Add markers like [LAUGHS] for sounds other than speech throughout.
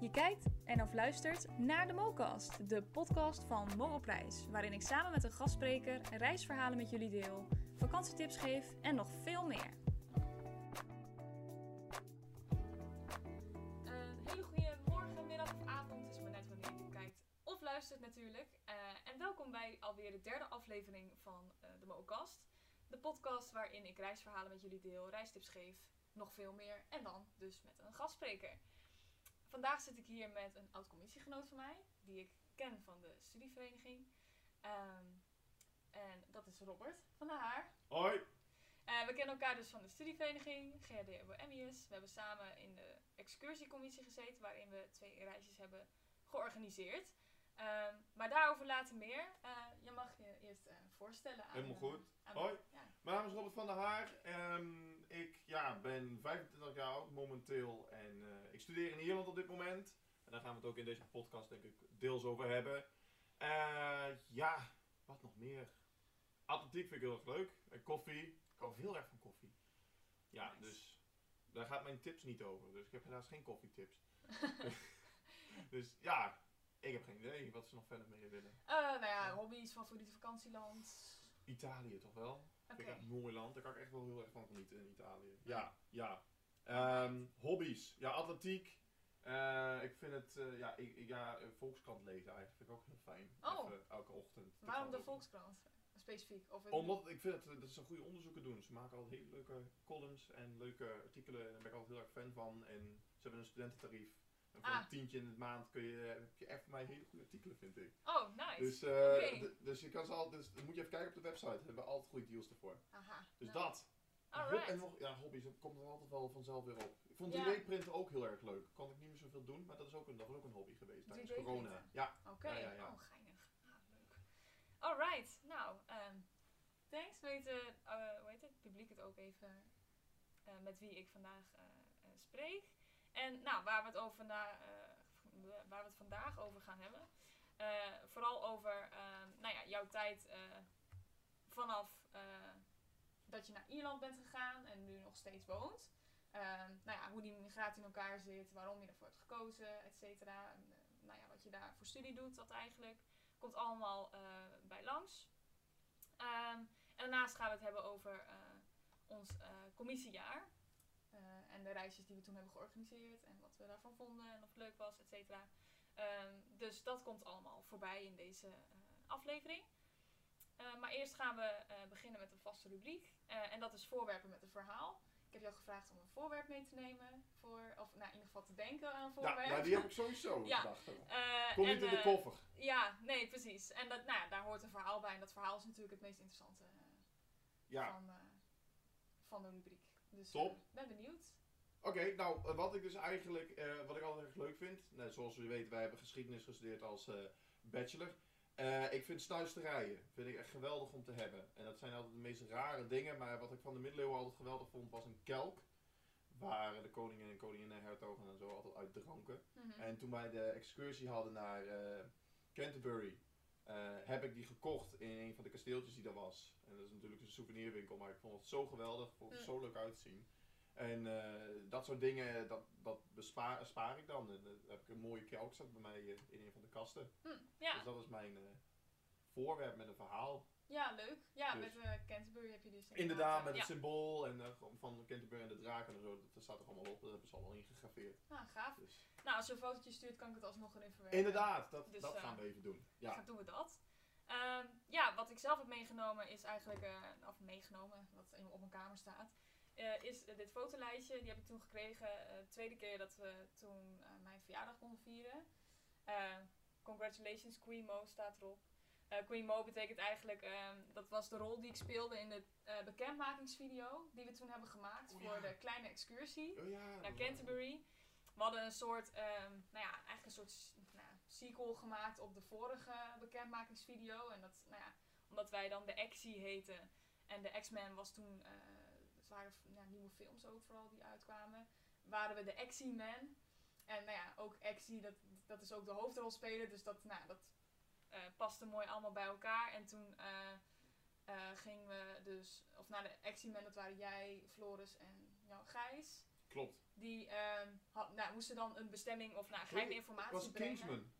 Je kijkt en of luistert naar de MoCast, de podcast van Mo op Reis, waarin ik samen met een gastspreker reisverhalen met jullie deel, vakantietips geef en nog veel meer. Een hele goede morgen, middag of avond, is maar net wanneer je kijkt of luistert natuurlijk. Eh, en welkom bij alweer de derde aflevering van eh, de MoCast. De podcast waarin ik reisverhalen met jullie deel, reistips geef, nog veel meer en dan dus met een gastspreker. Vandaag zit ik hier met een oud commissiegenoot van mij, die ik ken van de studievereniging. Ehm, en dat is Robert van der Haar. Hoi! Eh, we kennen elkaar dus van de studievereniging, GRD MES. We hebben samen in de excursiecommissie gezeten, waarin we twee reisjes hebben georganiseerd. Ehm, maar daarover later meer. Eh, je mag je eerst eh, voorstellen aan... Helemaal goed. aan- Hoi. Mijn naam is Robert van der Haar. Ehm, ik ja, ben 25 jaar oud momenteel en eh, ik studeer in Ierland op dit moment. En daar gaan we het ook in deze podcast denk ik deels over hebben. Eh, ja, wat nog meer? Atletiek vind ik heel erg leuk. En koffie. Ik hou heel erg van koffie. Ja, Nice. dus daar gaat mijn tips niet over. Dus ik heb helaas geen koffietips. [LAUGHS] dus ja, ik heb geen idee wat ze nog verder mee willen. Eh, nou ja, hobby's, favoriete vakantieland. Italië toch wel? Oké. Vind ik echt een mooi land. Daar kan ik echt wel heel erg van genieten in Italië. Ja, ja. Ehm, hobby's. Ja, atletiek. Eh, ik vind het, eh, ja, ik, ik- ja, Volkskrant lezen eigenlijk vind ik ook heel fijn. Oh. Even elke ochtend. Waarom de. Volkskrant? Specifiek? Of Omdat ik vind het, dat ze goede onderzoeken doen. Ze maken altijd hele leuke columns en leuke artikelen. En daar ben ik altijd heel erg fan van. En ze hebben een studententarief. En voor Ah. een tientje in de maand kun je, heb je echt voor mij hele goede artikelen, vind ik. Oh, nice. Dus, eh, dus je kan ze altijd, dus dan moet je even kijken op de website. We hebben altijd goede deals ervoor. Aha. Dus nou, dat. Alright. En nog, ja, hobby's, dat komt er altijd wel vanzelf weer op. Ik vond Ja. 3D-printen ook heel erg leuk. Kon ik niet meer zoveel doen, maar dat, is ook een, dat was ook een hobby geweest tijdens 3D corona. Ja, Oké, Ja, ja, ja. oh geinig. Ah, leuk. Alright, nou, ehm thanks. Weet, eh, eh, hoe heet het? Publiek het ook even met wie ik vandaag spreek. En nou, waar we, het over vandaag, eh, waar we vandaag over gaan hebben. eh, vooral over ehm, nou ja, jouw tijd eh, vanaf dat je naar Ierland bent gegaan en nu nog steeds woont. Ehm, nou ja, hoe die migratie in elkaar zit, waarom je ervoor hebt gekozen, et cetera. Nou ja, wat je daar voor studie doet, dat eigenlijk. Komt allemaal bij langs. Ehm, en daarnaast gaan we het hebben over ons commissiejaar. En de reisjes die we toen hebben georganiseerd. En wat we daarvan vonden en of het leuk was, et cetera. Ehm, dus dat komt allemaal voorbij in deze eh, aflevering. Eh, maar eerst gaan we eh, beginnen met een vaste rubriek. En dat is voorwerpen met een verhaal. Ik heb jou gevraagd om een voorwerp mee te nemen. Voor, of nou, in ieder geval te denken aan een ja voorwerp. nou, die heb ik sowieso [LAUGHS] Ja. gedacht. Kom en, niet in de koffer. Ja, nee, precies. En dat, nou ja, daar hoort een verhaal bij. En dat verhaal is natuurlijk het meest interessante Ja, van, van de rubriek. Dus Top. ben benieuwd. Oké. nou, eh, wat ik dus eigenlijk, eh, wat ik altijd erg leuk vind. Nou, zoals jullie weten, wij hebben geschiedenis gestudeerd als eh, bachelor. Ik vind snuisterijen vind ik echt geweldig om te hebben. En dat zijn altijd de meest rare dingen. Maar wat ik van de middeleeuwen altijd geweldig vond, was een kelk. Waar de koningen en koninginnen en hertogen en zo altijd uit dronken. Mhm. En toen wij de excursie hadden naar Canterbury, heb ik die gekocht in een van de kasteeltjes die er was. En dat is natuurlijk een souvenirwinkel, maar ik vond het zo geweldig, ik vond het zo leuk uitzien. En eh, dat soort dingen, dat, dat bespaar, spaar ik dan. En dan heb ik een mooie kelk zat bij mij eh, in een van de kasten. Hm, ja. Dus dat is mijn eh, voorwerp met een verhaal. ja, leuk. Ja, Dus- met eh, Canterbury heb je dus Inderdaad, eh, met ja. het symbool en eh, van Canterbury en de draken en zo, dat staat er allemaal op. Dat hebben ze allemaal ingegraveerd. Ah, gaaf. Dus, Nou, als je een fotootje stuurt, kan ik het alsnog erin verwerken. inderdaad, dat, Dus, dat eh, gaan we even doen. Ja. Dan doen we dat. Ehm, ja, wat ik zelf heb meegenomen is eigenlijk, eh, of meegenomen, wat in- op mijn kamer staat, eh, is dit fotolijstje. Die heb ik toen gekregen, eh, de tweede keer dat we toen eh, mijn verjaardag konden vieren. Congratulations, Queen Mo staat erop. Queen Mo betekent eigenlijk, ehm, dat was de rol die ik speelde in de bekendmakingsvideo die we toen hebben gemaakt Oh, voor de kleine excursie Oh ja, naar Canterbury. We hadden een soort, ehm, nou ja, eigenlijk een soort nou, sequel gemaakt op de vorige bekendmakingsvideo. En dat, nou ja, omdat wij dan de Xie heten. En de X-Men was toen, het waren ja, nieuwe films ook vooral die uitkwamen. Waren we de Xie-Man. En nou ja, ook Xie, dat, dat is ook de hoofdrolspeler. Dus dat, nou, dat eh, paste mooi allemaal bij elkaar. En toen eh, eh, gingen we dus, of naar de Xie-Man, dat waren jij, Floris en Jan Gijs. Klopt. Die ehm, had, nou, moesten dan een bestemming of nou, geheime informatie Was brengen. Kingsman?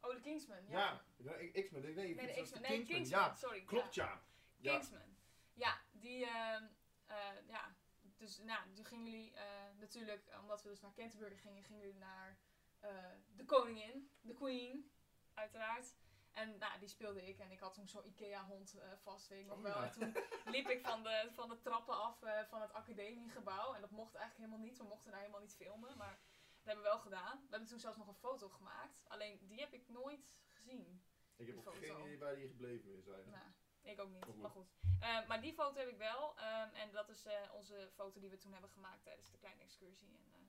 Oh, de Kingsman, ja. Ja. X-Men. Nee, nee, Nee, de X-Men. Nee, Kingsman. Kingsman, Ja, sorry. klopt ja. ja. Ja. Kingsman. Ja, die, ehm, eh, ja, dus nou, toen gingen jullie eh, natuurlijk, omdat we dus naar Canterbury gingen, gingen jullie naar eh, de koningin, de queen, uiteraard. En nou, die speelde ik en ik had toen zo'n Ikea-hond vast, weet ik nog wel. ja. En toen liep ik van de, van de trappen af van het academiegebouw. En dat mocht eigenlijk helemaal niet, we mochten daar helemaal niet filmen, maar dat hebben we wel gedaan. We hebben toen zelfs nog een foto gemaakt, alleen die heb ik nooit gezien. Ik heb ook geen idee waar die gebleven is eigenlijk. Nou, ik ook niet, maar goed. Eh, maar die foto heb ik wel. ehm, en dat is eh, onze foto die we toen hebben gemaakt tijdens de kleine excursie. En eh,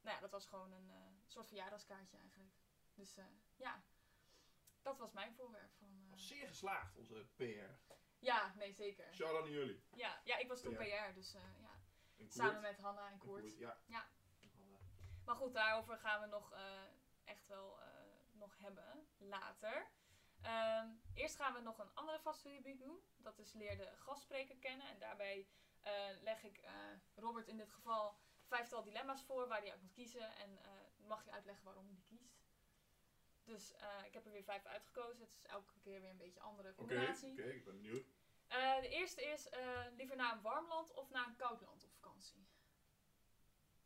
nou ja, dat was gewoon een eh, soort verjaardagskaartje eigenlijk. Dus ja, dat was mijn voorwerp van... Was zeer geslaagd, onze PR. ja, nee, zeker. Shout-out jullie. Ja, ja, ik was toen PR. PR, dus ja. Samen met Hanna en En Koert. Ja. Ja. Maar goed, daarover gaan we nog echt wel nog hebben later. Ehm, eerst gaan we nog een andere vaststudiebrief doen. Dat is leer de gastspreker kennen. En daarbij eh, leg ik eh, Robert in dit geval vijftal dilemma's voor waar hij uit moet kiezen. En eh, mag je uitleggen waarom hij die kiest. Dus ik heb er weer vijf uitgekozen. Het is elke keer weer een beetje een andere Oké, combinatie. oké, ik ben benieuwd. De eerste is liever naar een warm land of naar een koud land op vakantie.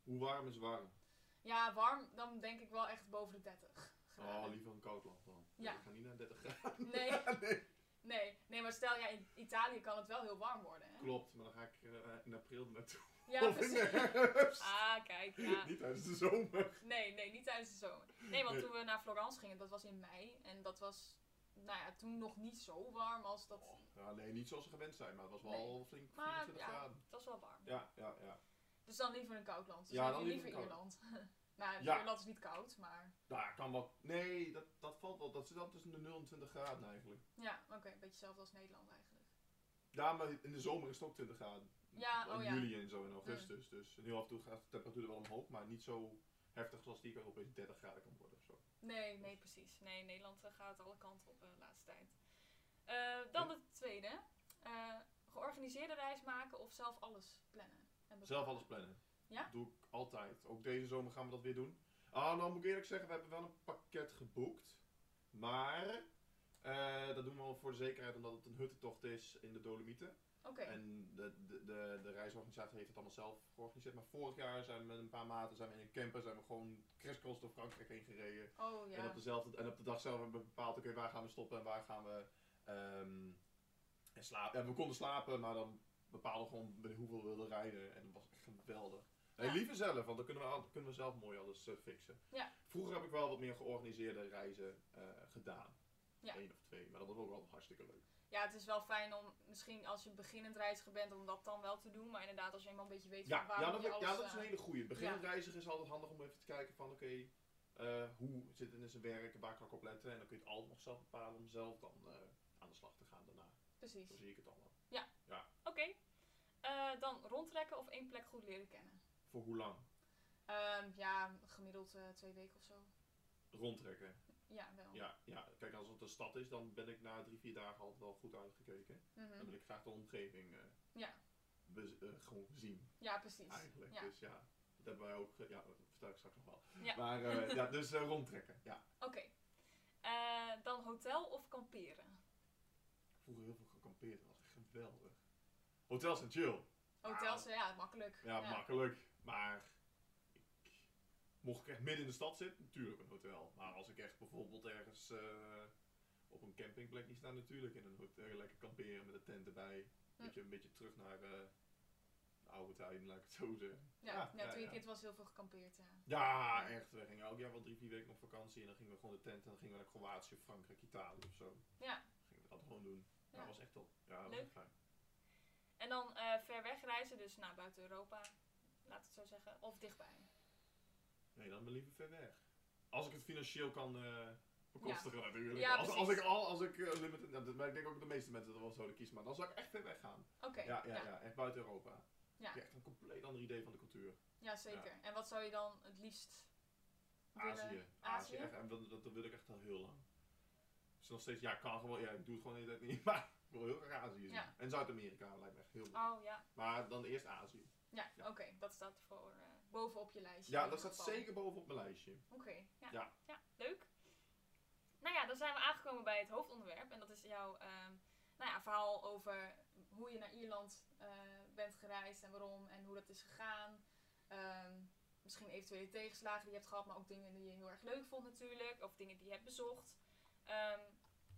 Hoe warm is warm? Ja, warm, dan denk ik wel echt boven de 30 Oh, liever een koud land dan. Ja. Ik ga niet naar 30 graden. [LAUGHS] Nee. [LAUGHS] nee. Nee, nee, maar stel, ja, in Italië kan het wel heel warm worden, hè? Klopt, maar dan ga ik eh, in april naartoe. Ja, [LAUGHS] of precies. Ah, kijk, ja. Niet tijdens de zomer. Nee, nee, niet tijdens de zomer. Nee, want Nee. toen we naar Florence gingen, dat was in mei. En dat was, nou ja, toen nog niet zo warm als dat... Oh, ja, nee, niet zoals ze gewend zijn, maar het was wel Nee. flink Maar 24 ja, graden. het was wel warm. Ja, ja, ja. Dus dan liever een koud land. Dus Ja, dan liever, liever Ierland. Nou, Ja. Ierland is niet koud, maar... Daar kan wel. Nee, dat, dat valt wel. Dat zit dan tussen de 0 en 20 graden eigenlijk. Ja, oké, een beetje hetzelfde als Nederland eigenlijk. Ja, maar in de zomer is het ook 20 graden. Ja, in oh ja. juli en zo in augustus. Dus heel af en toe gaat de temperatuur wel omhoog, maar niet zo heftig zoals die er opeens 30 graden kan worden of zo. Nee, nee, precies. Nee, Nederland eh, gaat alle kanten op eh, de laatste tijd. Eh, dan de tweede. Georganiseerde reis maken of zelf alles plannen? En? Zelf alles plannen. Ja? Doe ik altijd. Ook deze zomer gaan we dat weer doen. Ah, nou moet ik eerlijk zeggen, we hebben wel een pakket geboekt. Maar eh, dat doen we wel voor de zekerheid omdat het een huttentocht is in de Dolomieten. Oké. En de, de, de, de reisorganisatie heeft het allemaal zelf georganiseerd. Maar vorig jaar zijn we met een paar maten zijn we in een camper zijn we gewoon crisscross door Frankrijk heen gereden. Oh En, op ja. dezelfde, en op de dag zelf hebben we bepaald, oké, waar gaan we stoppen en waar gaan we ehm, en slapen. En we konden slapen, maar dan bepaalden we gewoon bij hoeveel we wilden rijden. En dat was echt geweldig. En Ja. liever zelf, want dan kunnen we, kunnen we zelf mooi alles eh, fixen. Ja. Vroeger heb ik wel wat meer georganiseerde reizen eh, gedaan. Ja. Eén of twee, maar dat was ook wel hartstikke leuk. ja, het is wel fijn om misschien als je beginnend reiziger bent om dat dan wel te doen. Maar inderdaad, als je eenmaal een beetje weet Ja, van waar ja, dat, je ja, alles... dat is een eh, hele goeie. Beginnend reiziger is altijd handig om even te kijken van oké, hoe zit het in zijn werk en waar kan ik op letten. En dan kun je het altijd nog zelf bepalen om zelf dan aan de slag te gaan daarna. Precies. Zo zie ik het allemaal. Oké. Eh, dan rondtrekken of één plek goed leren kennen? Voor hoe lang? Ehm, ja, gemiddeld eh, twee weken of zo. Rondtrekken. Ja, wel. Ja, ja, kijk, als het een stad is, dan ben ik na drie, vier dagen altijd wel goed uitgekeken. Mhm. Dan wil ik graag de omgeving eh, Ja. eh, gewoon zien, Ja, precies. eigenlijk. Ja. Dus ja, dat hebben wij ook, ja, dat vertel ik straks nog wel. Ja. Maar ja, dus rondtrekken, ja. Oké. Dan hotel of kamperen? Vroeger heel veel gekampeerd, dat was echt geweldig. Hotels zijn chill. Hotels, ja, makkelijk. Ja, makkelijk. Maar ik, mocht ik echt midden in de stad zitten, natuurlijk een hotel. Maar als ik echt bijvoorbeeld ergens eh, op een campingplek niet sta, natuurlijk in een hotel lekker kamperen met een tent erbij. Hm. Beetje, een beetje terug naar eh, de oude tijden, laat ik het zo zeggen. Ja, Ja, ja, ja, toen je kind was heel veel gekampeerd, ja. Ja, echt. We gingen elk jaar wel drie, vier weken op vakantie en dan gingen we gewoon de tent en dan gingen we naar Kroatië, Frankrijk, Italië of zo. Ja. Gingen we dat gewoon doen. Dat was echt top. Ja, dat was Leuk. echt fijn. En dan eh, ver weg reizen, dus naar buiten Europa, laat het zo zeggen, of dichtbij. Nee, dan maar liever ver weg. Als ik het financieel kan eh bekostigen natuurlijk. Ja, als, als ik al, als ik eh, limited, ja, dat- maar ik denk ook dat de meeste mensen dat wel zouden kiezen, maar dan zou ik echt ver weg gaan. Oké, Ja, ja, ja, ja, echt buiten Europa. Ja. Ik heb echt een compleet ander idee van de cultuur. Ja, zeker. En wat zou je dan het liefst willen? Azië. Azië. Azië? echt, en dat, dat, dat wil ik echt al heel lang. Dus nog steeds, ja, ik kan gewoon, ja, ik doe het gewoon de hele tijd niet, [LAUGHS] maar ik wil heel graag Azië zien. Ja. En Zuid-Amerika lijkt me echt heel leuk. Oh ja, Maar dan eerst Azië. Ja, Ja. oké, dat staat voor eh, bovenop je lijstje. Ja, dat staat geval. zeker bovenop mijn lijstje. Oké, ja. Ja. ja. leuk. Nou ja, dan zijn we aangekomen bij het hoofdonderwerp. En dat is jouw ehm, nou ja, verhaal over hoe je naar Ierland eh, bent gereisd en waarom en hoe dat is gegaan. Ehm, misschien eventuele tegenslagen die je hebt gehad, maar ook dingen die je heel erg leuk vond natuurlijk. Of dingen die je hebt bezocht. Ehm,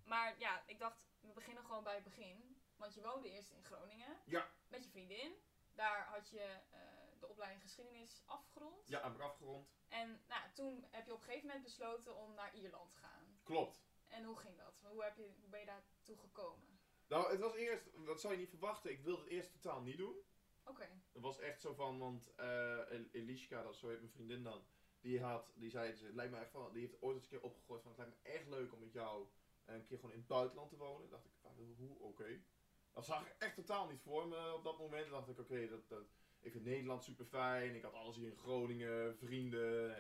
maar ja, ik dacht, we beginnen gewoon bij het begin. Want je woonde eerst in Groningen. Ja. Met je vriendin. Daar had je eh, de opleiding geschiedenis afgerond. Ja, heb ik afgerond. En nou, toen heb je op een gegeven moment besloten om naar Ierland te gaan. Klopt. En hoe ging dat? Hoe, heb je, hoe ben je daartoe gekomen? Nou, het was eerst, dat zou je niet verwachten, ik wilde het eerst totaal niet doen. Oké. Het was echt zo van, want El- Eliska, dat zo heet mijn vriendin dan, die had, die zei, het lijkt me echt van, die heeft ooit eens een keer opgegooid van, het lijkt me echt leuk om met jou een keer gewoon in het buitenland te wonen. dacht ik, hoe, oké. Dat zag ik echt totaal niet voor me op dat moment. dacht ik, oké, dat, dat, ik vind Nederland super fijn. Ik had alles hier in Groningen, vrienden,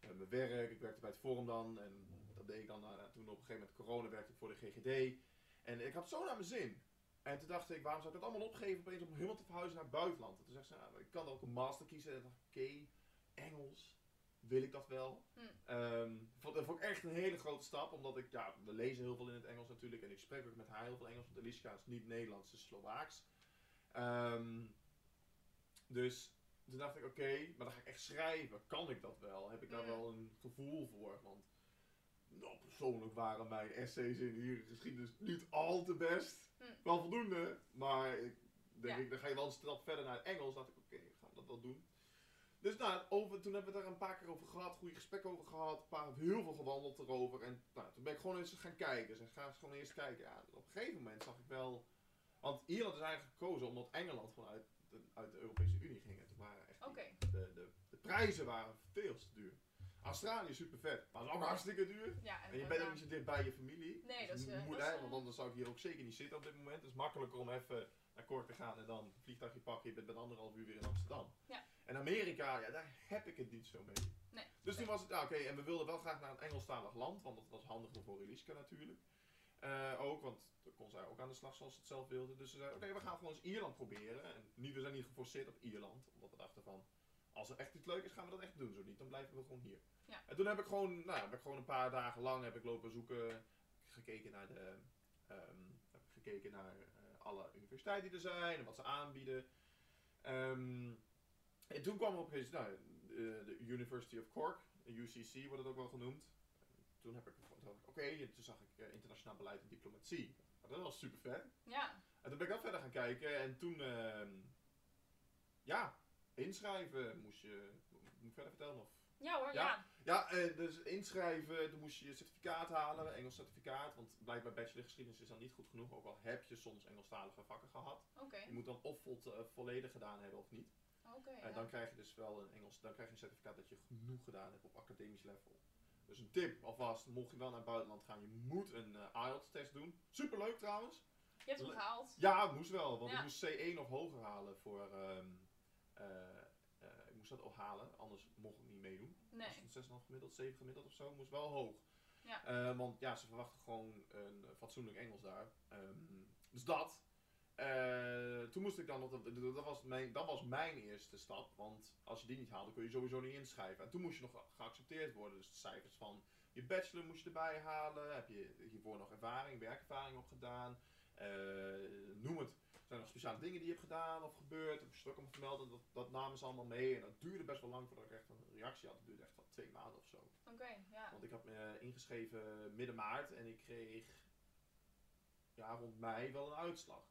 en, mijn werk. Ik werkte bij het Forum dan en dat deed ik dan, nou, toen op een gegeven moment corona werkte ik voor de GGD. En ik had zo naar mijn zin. En toen dacht ik, waarom zou ik dat allemaal opgeven opeens om helemaal te verhuizen naar het buitenland? En toen zei ze, nou, ik kan ook een master kiezen. En ik dacht, oké, Engels, wil ik dat wel? Hm. Ehm, vond, dat vond ik echt een hele grote stap, omdat ik, ja, we lezen heel veel in het Engels natuurlijk. En ik spreek ook met haar heel veel Engels, want Eliska is niet Nederlands, ze is Slovaaks. Ehm, dus toen dacht ik, oké, maar dan ga ik echt schrijven. Kan ik dat wel? Heb ik daar Mm. wel een gevoel voor? Want nou, persoonlijk waren mijn essays in hier geschiedenis niet al te best. Mm. Wel voldoende, maar ik denk Ja. ik, dan ga je wel een stap verder naar het Engels. dacht ik, oké, we dat wel doen. Dus nou, over, toen hebben we het daar een paar keer over gehad, goede gesprekken over gehad, een paar, heel veel gewandeld erover. En nou, toen ben ik gewoon eens gaan kijken. Dus ga eens gewoon eerst kijken. Ja, op een gegeven moment zag ik wel. Want Ierland is eigenlijk gekozen omdat Engeland gewoon uit de, uit de Europese Unie ging. En toen waren echt die- de, de, de prijzen waren veel te duur. Australië is super vet, maar dat is ook hartstikke duur. Ja, En je bent ook niet zo dicht bij je familie. Nee, Dus dat is, je eh, moet dat is, hè, eh, want anders zou ik hier ook zeker niet zitten op dit moment. Het is makkelijker om even naar Cork te gaan en dan een vliegtuigje pakken. Je bent met anderhalf uur weer in Amsterdam. Ja. En Amerika, ja, daar heb ik het niet zo mee. Nee. Dus toen was het, ja, oké, en we wilden wel graag naar een Engelstalig land, want dat was handiger voor Eliska natuurlijk. Eh, ook, want dan kon zij ook aan de slag zoals ze het zelf wilde. Dus ze zei, oké, we gaan gewoon eens Ierland proberen. En niet, we zijn niet geforceerd op Ierland, omdat we dachten van, als er echt iets leuk is, gaan we dat echt doen. Zo niet, dan blijven we gewoon hier. Ja. En toen heb ik gewoon, nou, heb ik gewoon een paar dagen lang heb ik lopen zoeken, gekeken naar de, ehm, heb ik gekeken naar eh, alle universiteiten die er zijn en wat ze aanbieden. Ehm, en toen kwam opeens, nou, de, de University of Cork, UCC wordt het ook wel genoemd. Toen heb ik, oké, en toen zag ik eh, internationaal beleid en diplomatie. Nou, dat was super vet. Ja, En toen ben ik dat verder gaan kijken en toen, ehm, ja, inschrijven moest je, moet ik verder vertellen of? ja hoor, Ja. ja. Ja, eh, dus inschrijven, toen moest je je certificaat halen, Engels certificaat, want blijkbaar bachelor geschiedenis is dan niet goed genoeg, ook al heb je soms Engelstalige vakken gehad. Oké, Je moet dan of eh, volledig gedaan hebben of niet. Oké. En ja. dan krijg je dus wel een Engels, dan krijg je een certificaat dat je genoeg gedaan hebt op academisch level. Dus een tip alvast, mocht je wel naar het buitenland gaan, je moet een eh, IELTS-test doen. Superleuk trouwens. Je hebt hem gehaald. Ja, het moest wel, want Ja. ik moest C1 of hoger halen voor, ehm, eh, eh, ik moest dat ook halen, anders mocht ik niet meedoen. Nee. een 6,5 gemiddeld, 7 gemiddeld of zo, moest wel hoog. Ja. Eh, want ja, ze verwachten gewoon een fatsoenlijk Engels daar. Ehm, dus dat. Eh, toen moest ik dan nog, dat, dat, was mijn, dat was mijn eerste stap, want als je die niet haalde kun je sowieso niet inschrijven. En toen moest je nog geaccepteerd worden, dus de cijfers van je bachelor moest je erbij halen, heb je hiervoor nog ervaring, werkervaring opgedaan, Eh noem het. Zijn er nog speciale dingen die je hebt gedaan of gebeurd, of je ook allemaal vermeld, dat, dat namen ze allemaal mee. En dat duurde best wel lang voordat ik echt een reactie had. Het duurde echt wel twee maanden of zo. Oké, ja. Want ik had me ingeschreven midden maart en ik kreeg ja, rond mei wel een uitslag.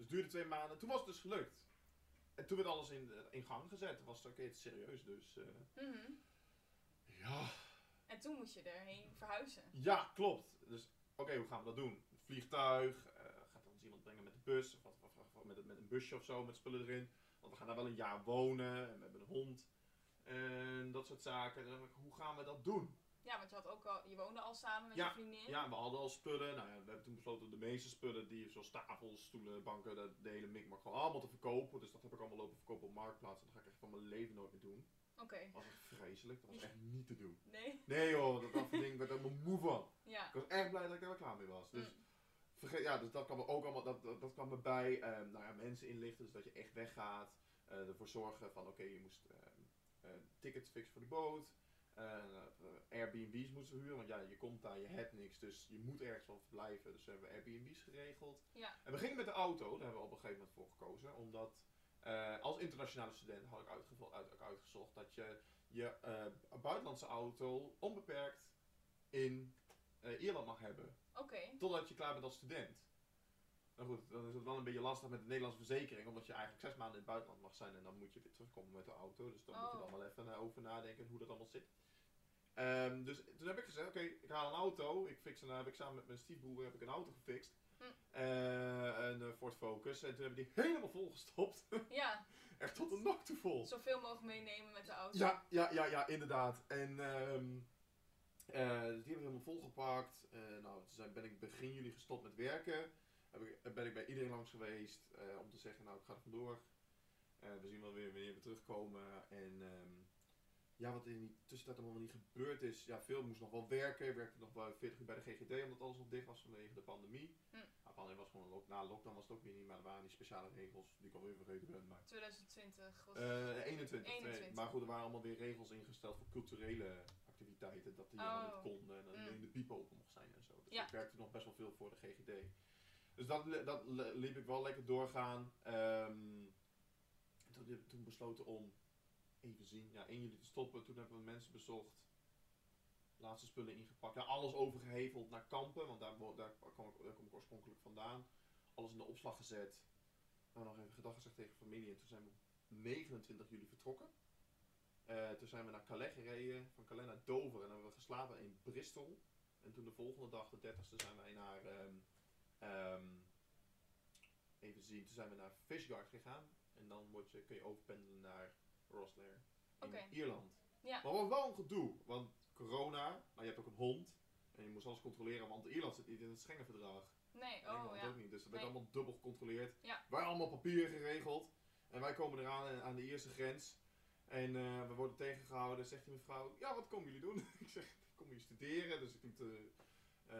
Dus het duurde twee maanden. Toen was het dus gelukt. En toen werd alles in, in gang gezet. Toen was het oké, het is serieus. Dus eh, Mhm. ja. En toen moest je erheen verhuizen. Ja, klopt. Dus oké, hoe gaan we dat doen? Vliegtuig, eh, gaat ons iemand brengen met de bus, of wat, wat- wat- wat- met, een- met een busje of zo, met spullen erin. Want we gaan daar wel een jaar wonen en we hebben een hond. En dat soort zaken. Hoe gaan we dat doen? Ja, want je, had ook al, je woonde al samen met Ja, je vriendin. Ja, we hadden al spullen. Nou ja, we hebben toen besloten de meeste spullen, die, zoals tafels, stoelen, banken, de, de hele mikmak, gewoon allemaal te verkopen. Dus dat heb ik allemaal lopen verkopen op Marktplaats. En dat ga ik echt van mijn leven nooit meer doen. Oké. Dat was echt vreselijk. Dat was echt niet te doen. Nee? Nee joh, dat, dat ding werd er helemaal moe van. Ja. Ik was echt blij dat ik daar wel klaar mee was. Dus, Mm. vergeet, ja, dus dat kwam er ook allemaal, dat, dat, dat kwam erbij. Ehm, nou ja, mensen inlichten, dus dat je echt weggaat. eh, ervoor zorgen van, oké, je moest ehm, eh, tickets fixen voor de boot. Eh, Airbnb's moesten huren, want ja, je komt daar, je hebt niks, dus je moet ergens wel verblijven. Dus we hebben Airbnb's geregeld. Ja. En we gingen met de auto, daar hebben we op een gegeven moment voor gekozen, omdat eh, als internationale student had ik uit, uitgezocht dat je je eh, buitenlandse auto onbeperkt in Ierland mag hebben. Oké. Totdat je klaar bent als student. Nou goed, dan is het wel een beetje lastig met de Nederlandse verzekering, omdat je eigenlijk zes maanden in het buitenland mag zijn en dan moet je weer terugkomen met de auto. Dus dan moet je Oh. dan wel even over nadenken hoe dat allemaal zit. Ehm, dus toen heb ik gezegd, oké, ik haal een auto. Ik fix een, heb ik samen met mijn stiefbroer heb ik een auto gefixt. Hm. Eh, een eh, Ford Focus. En toen hebben we die helemaal volgestopt. [LAUGHS] Ja, Echt tot de nok toe vol. zoveel mogelijk meenemen met de auto. Ja, ja, ja, ja, inderdaad. En ehm eh, dus die hebben we helemaal volgepakt. Eh, nou, toen zijn, ben ik begin juli gestopt met werken. Heb ik, ben ik bij iedereen langs geweest eh, om te zeggen, nou ik ga er vandoor. Eh, we zien wel weer wanneer we terugkomen. En ehm, ja, wat in die tussentijd allemaal niet gebeurd is. Ja, veel moest nog wel werken. Werkte nog wel 40 uur bij de GGD omdat alles nog dicht was vanwege de pandemie. Hm. Nou, pandemie was gewoon lock- na lockdown was het ook weer niet, maar er waren die speciale regels die ik alweer vergeten ben. Maar 2020 was eh 21, 21. nee. Maar goed, er waren allemaal weer regels ingesteld voor culturele activiteiten. Dat die Oh. niet konden en Mm. alleen de piep open mocht zijn en zo. Dus Ja. ik werkte nog best wel veel voor de GGD. Dus dat, dat li- liep ik wel lekker doorgaan. En toen, toen besloten om, even zien, ja, 1 juli te stoppen. Toen hebben we mensen bezocht. Laatste spullen ingepakt. Ja, alles overgeheveld naar kampen, want daar, daar, kwam ik, kom ik oorspronkelijk vandaan. Alles in de opslag gezet. Nou, nog even gedag gezegd tegen familie. En toen zijn we op 29 juli vertrokken. Eh, toen zijn we naar Calais gereden, van Calais naar Dover. En dan hebben we geslapen in Bristol. En toen de volgende dag, de 30ste, zijn wij naar. ehm, even zien, toen zijn we naar Fishguard gegaan. En dan je, kun je overpendelen naar Rosslare in. Ierland. Ja. Maar was wel een gedoe, want corona, maar je hebt ook een hond. En je moest alles controleren, want Ierland zit niet in het Schengenverdrag. Nee, Engeland oh ja. ook niet, dus dat werd Nee. allemaal dubbel gecontroleerd. Ja. Wij allemaal papieren geregeld. En wij komen eraan aan de eerste grens. En eh, we worden tegengehouden. Zegt die mevrouw, ja wat komen jullie doen? [LAUGHS] ik zeg, ik kom hier studeren. Dus ik liet, eh,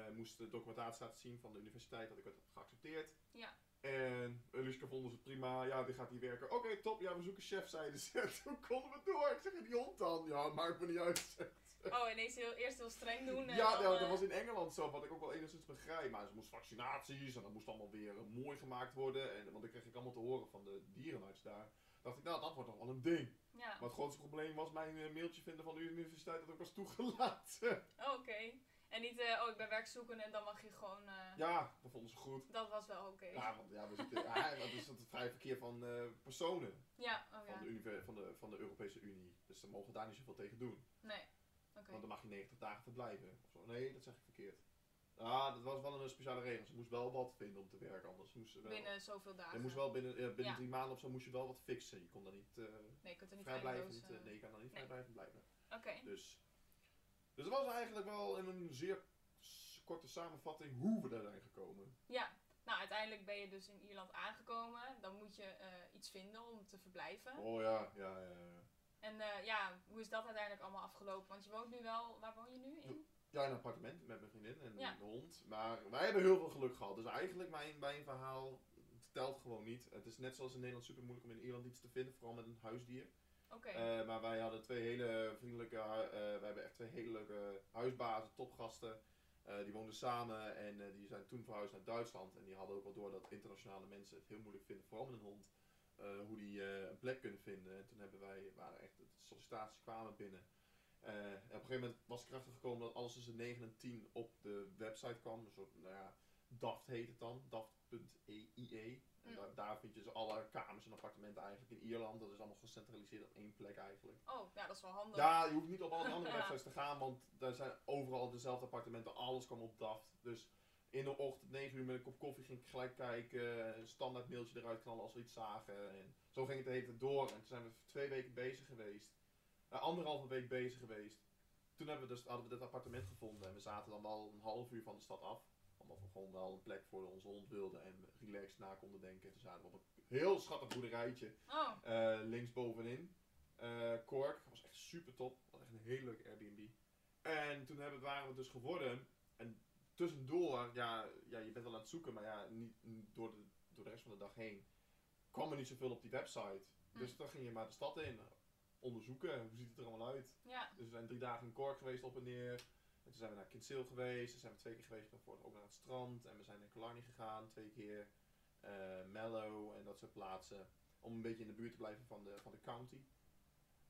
eh, moest de documentatie laten zien van de universiteit dat ik werd geaccepteerd. Ja. En Eliska vonden ze prima. Ja, die gaat hier werken. Oké, top. Ja, we zoeken chef, zeiden ze. [LAUGHS] Toen konden we door. Ik zeg, die hond dan? Ja, maakt me niet uit. [LAUGHS] Oh, ineens heel, eerst heel streng doen. En Ja, dan, nou, dat eh, was in Engeland zo, wat ik ook wel enigszins begrijp. Maar ze moest vaccinaties en dat moest allemaal weer eh, mooi gemaakt worden. En, want dat kreeg ik allemaal te horen van de dierenarts daar. dacht ik, nou, dat wordt toch wel een ding. Ja, Maar het grootste probleem was mijn eh, mailtje vinden van de universiteit dat ik was toegelaten. Oh, oké. En niet, eh, oh, ik ben werkzoekende en dan mag je gewoon... eh, ja, dat vonden ze goed. Dat was wel oké. Ja, want ja, we zitten, ja, dat is het vrij verkeer van eh, personen Ja, oh van, ja. de van, de, van de Europese Unie. Dus ze mogen daar niet zoveel tegen doen. Nee, oké. Want dan mag je 90 dagen verblijven. Of zo. Nee, dat zeg ik verkeerd. Ah, dat was wel een speciale regel. Ze moest wel wat vinden om te werken, anders moest ze wel... Binnen zoveel dagen. je moest wel binnen, binnen Ja. drie maanden of zo moest je wel wat fixen. Je kon daar niet Nee, je kunt er niet vrijblijvend. eh, nee, je kan daar niet nee. vrijblijvend blijven. Oké. Dus, dus dat was eigenlijk wel in een zeer korte samenvatting hoe we daar zijn gekomen. Ja, nou uiteindelijk ben je dus in Ierland aangekomen. Dan moet je eh, iets vinden om te verblijven. Oh ja, ja, ja. ja. En eh, ja, hoe is dat uiteindelijk allemaal afgelopen? Want je woont nu wel, waar woon je nu in? Ja, in een appartement met mijn vriendin en Ja. de hond. Maar wij hebben heel veel geluk gehad. Dus eigenlijk mijn, mijn verhaal telt gewoon niet. Het is net zoals in Nederland super moeilijk om in Ierland iets te vinden, vooral met een huisdier. Eh, maar wij hadden twee hele vriendelijke, eh, we hebben echt twee hele leuke huisbazen, topgasten. Eh, die woonden samen en die zijn toen verhuisd naar Duitsland. En die hadden ook wel door dat internationale mensen het heel moeilijk vinden, vooral met een hond, hoe die een plek kunnen vinden. En toen hebben wij, waren echt, de sollicitaties kwamen binnen. En op een gegeven moment was ik erachter gekomen dat alles tussen 9 en 10 op de website kwam. Een soort, nou ja, DAFT heet het dan, daft.ie. En Mm. daar, vind je dus alle kamers en appartementen eigenlijk in Ierland. Dat is allemaal gecentraliseerd op één plek eigenlijk. Oh, ja, dat is wel handig. Ja, je hoeft niet op al die andere [LAUGHS] websites te gaan, want daar zijn overal dezelfde appartementen. Alles kwam op DAFT. Dus in de ochtend, 9 uur met een kop koffie, ging ik gelijk kijken. Een standaard mailtje eruit knallen als we iets zagen. En zo ging het de hele tijd door. En toen zijn we twee weken bezig geweest. Eh, anderhalve week bezig geweest. Toen hebben we dus, hadden we dit appartement gevonden. En we zaten dan wel een half uur van de stad af. Omdat we gewoon wel een plek voor onze hond wilden. En relaxed na konden denken. Toen zaten we op een heel schattig boerderijtje. Oh, Eh, links bovenin. Eh Cork, was echt super top. Was echt een hele leuke Airbnb. En toen hebben, waren we dus geworden. En tussendoor, ja, ja, je bent wel aan het zoeken, maar ja, niet, door, de, door de rest van de dag heen kwam er niet zoveel op die website. Dus Hm. dan ging je maar de stad in. onderzoeken. Hoe ziet het er allemaal uit? Ja. Dus we zijn drie dagen in Cork geweest op en neer. En toen zijn we naar Kinsale geweest. Toen zijn we twee keer geweest, daarvoor ook naar het strand. En we zijn naar Killarney gegaan, twee keer. eh Mallow en dat soort plaatsen. Om een beetje in de buurt te blijven van de, van de county.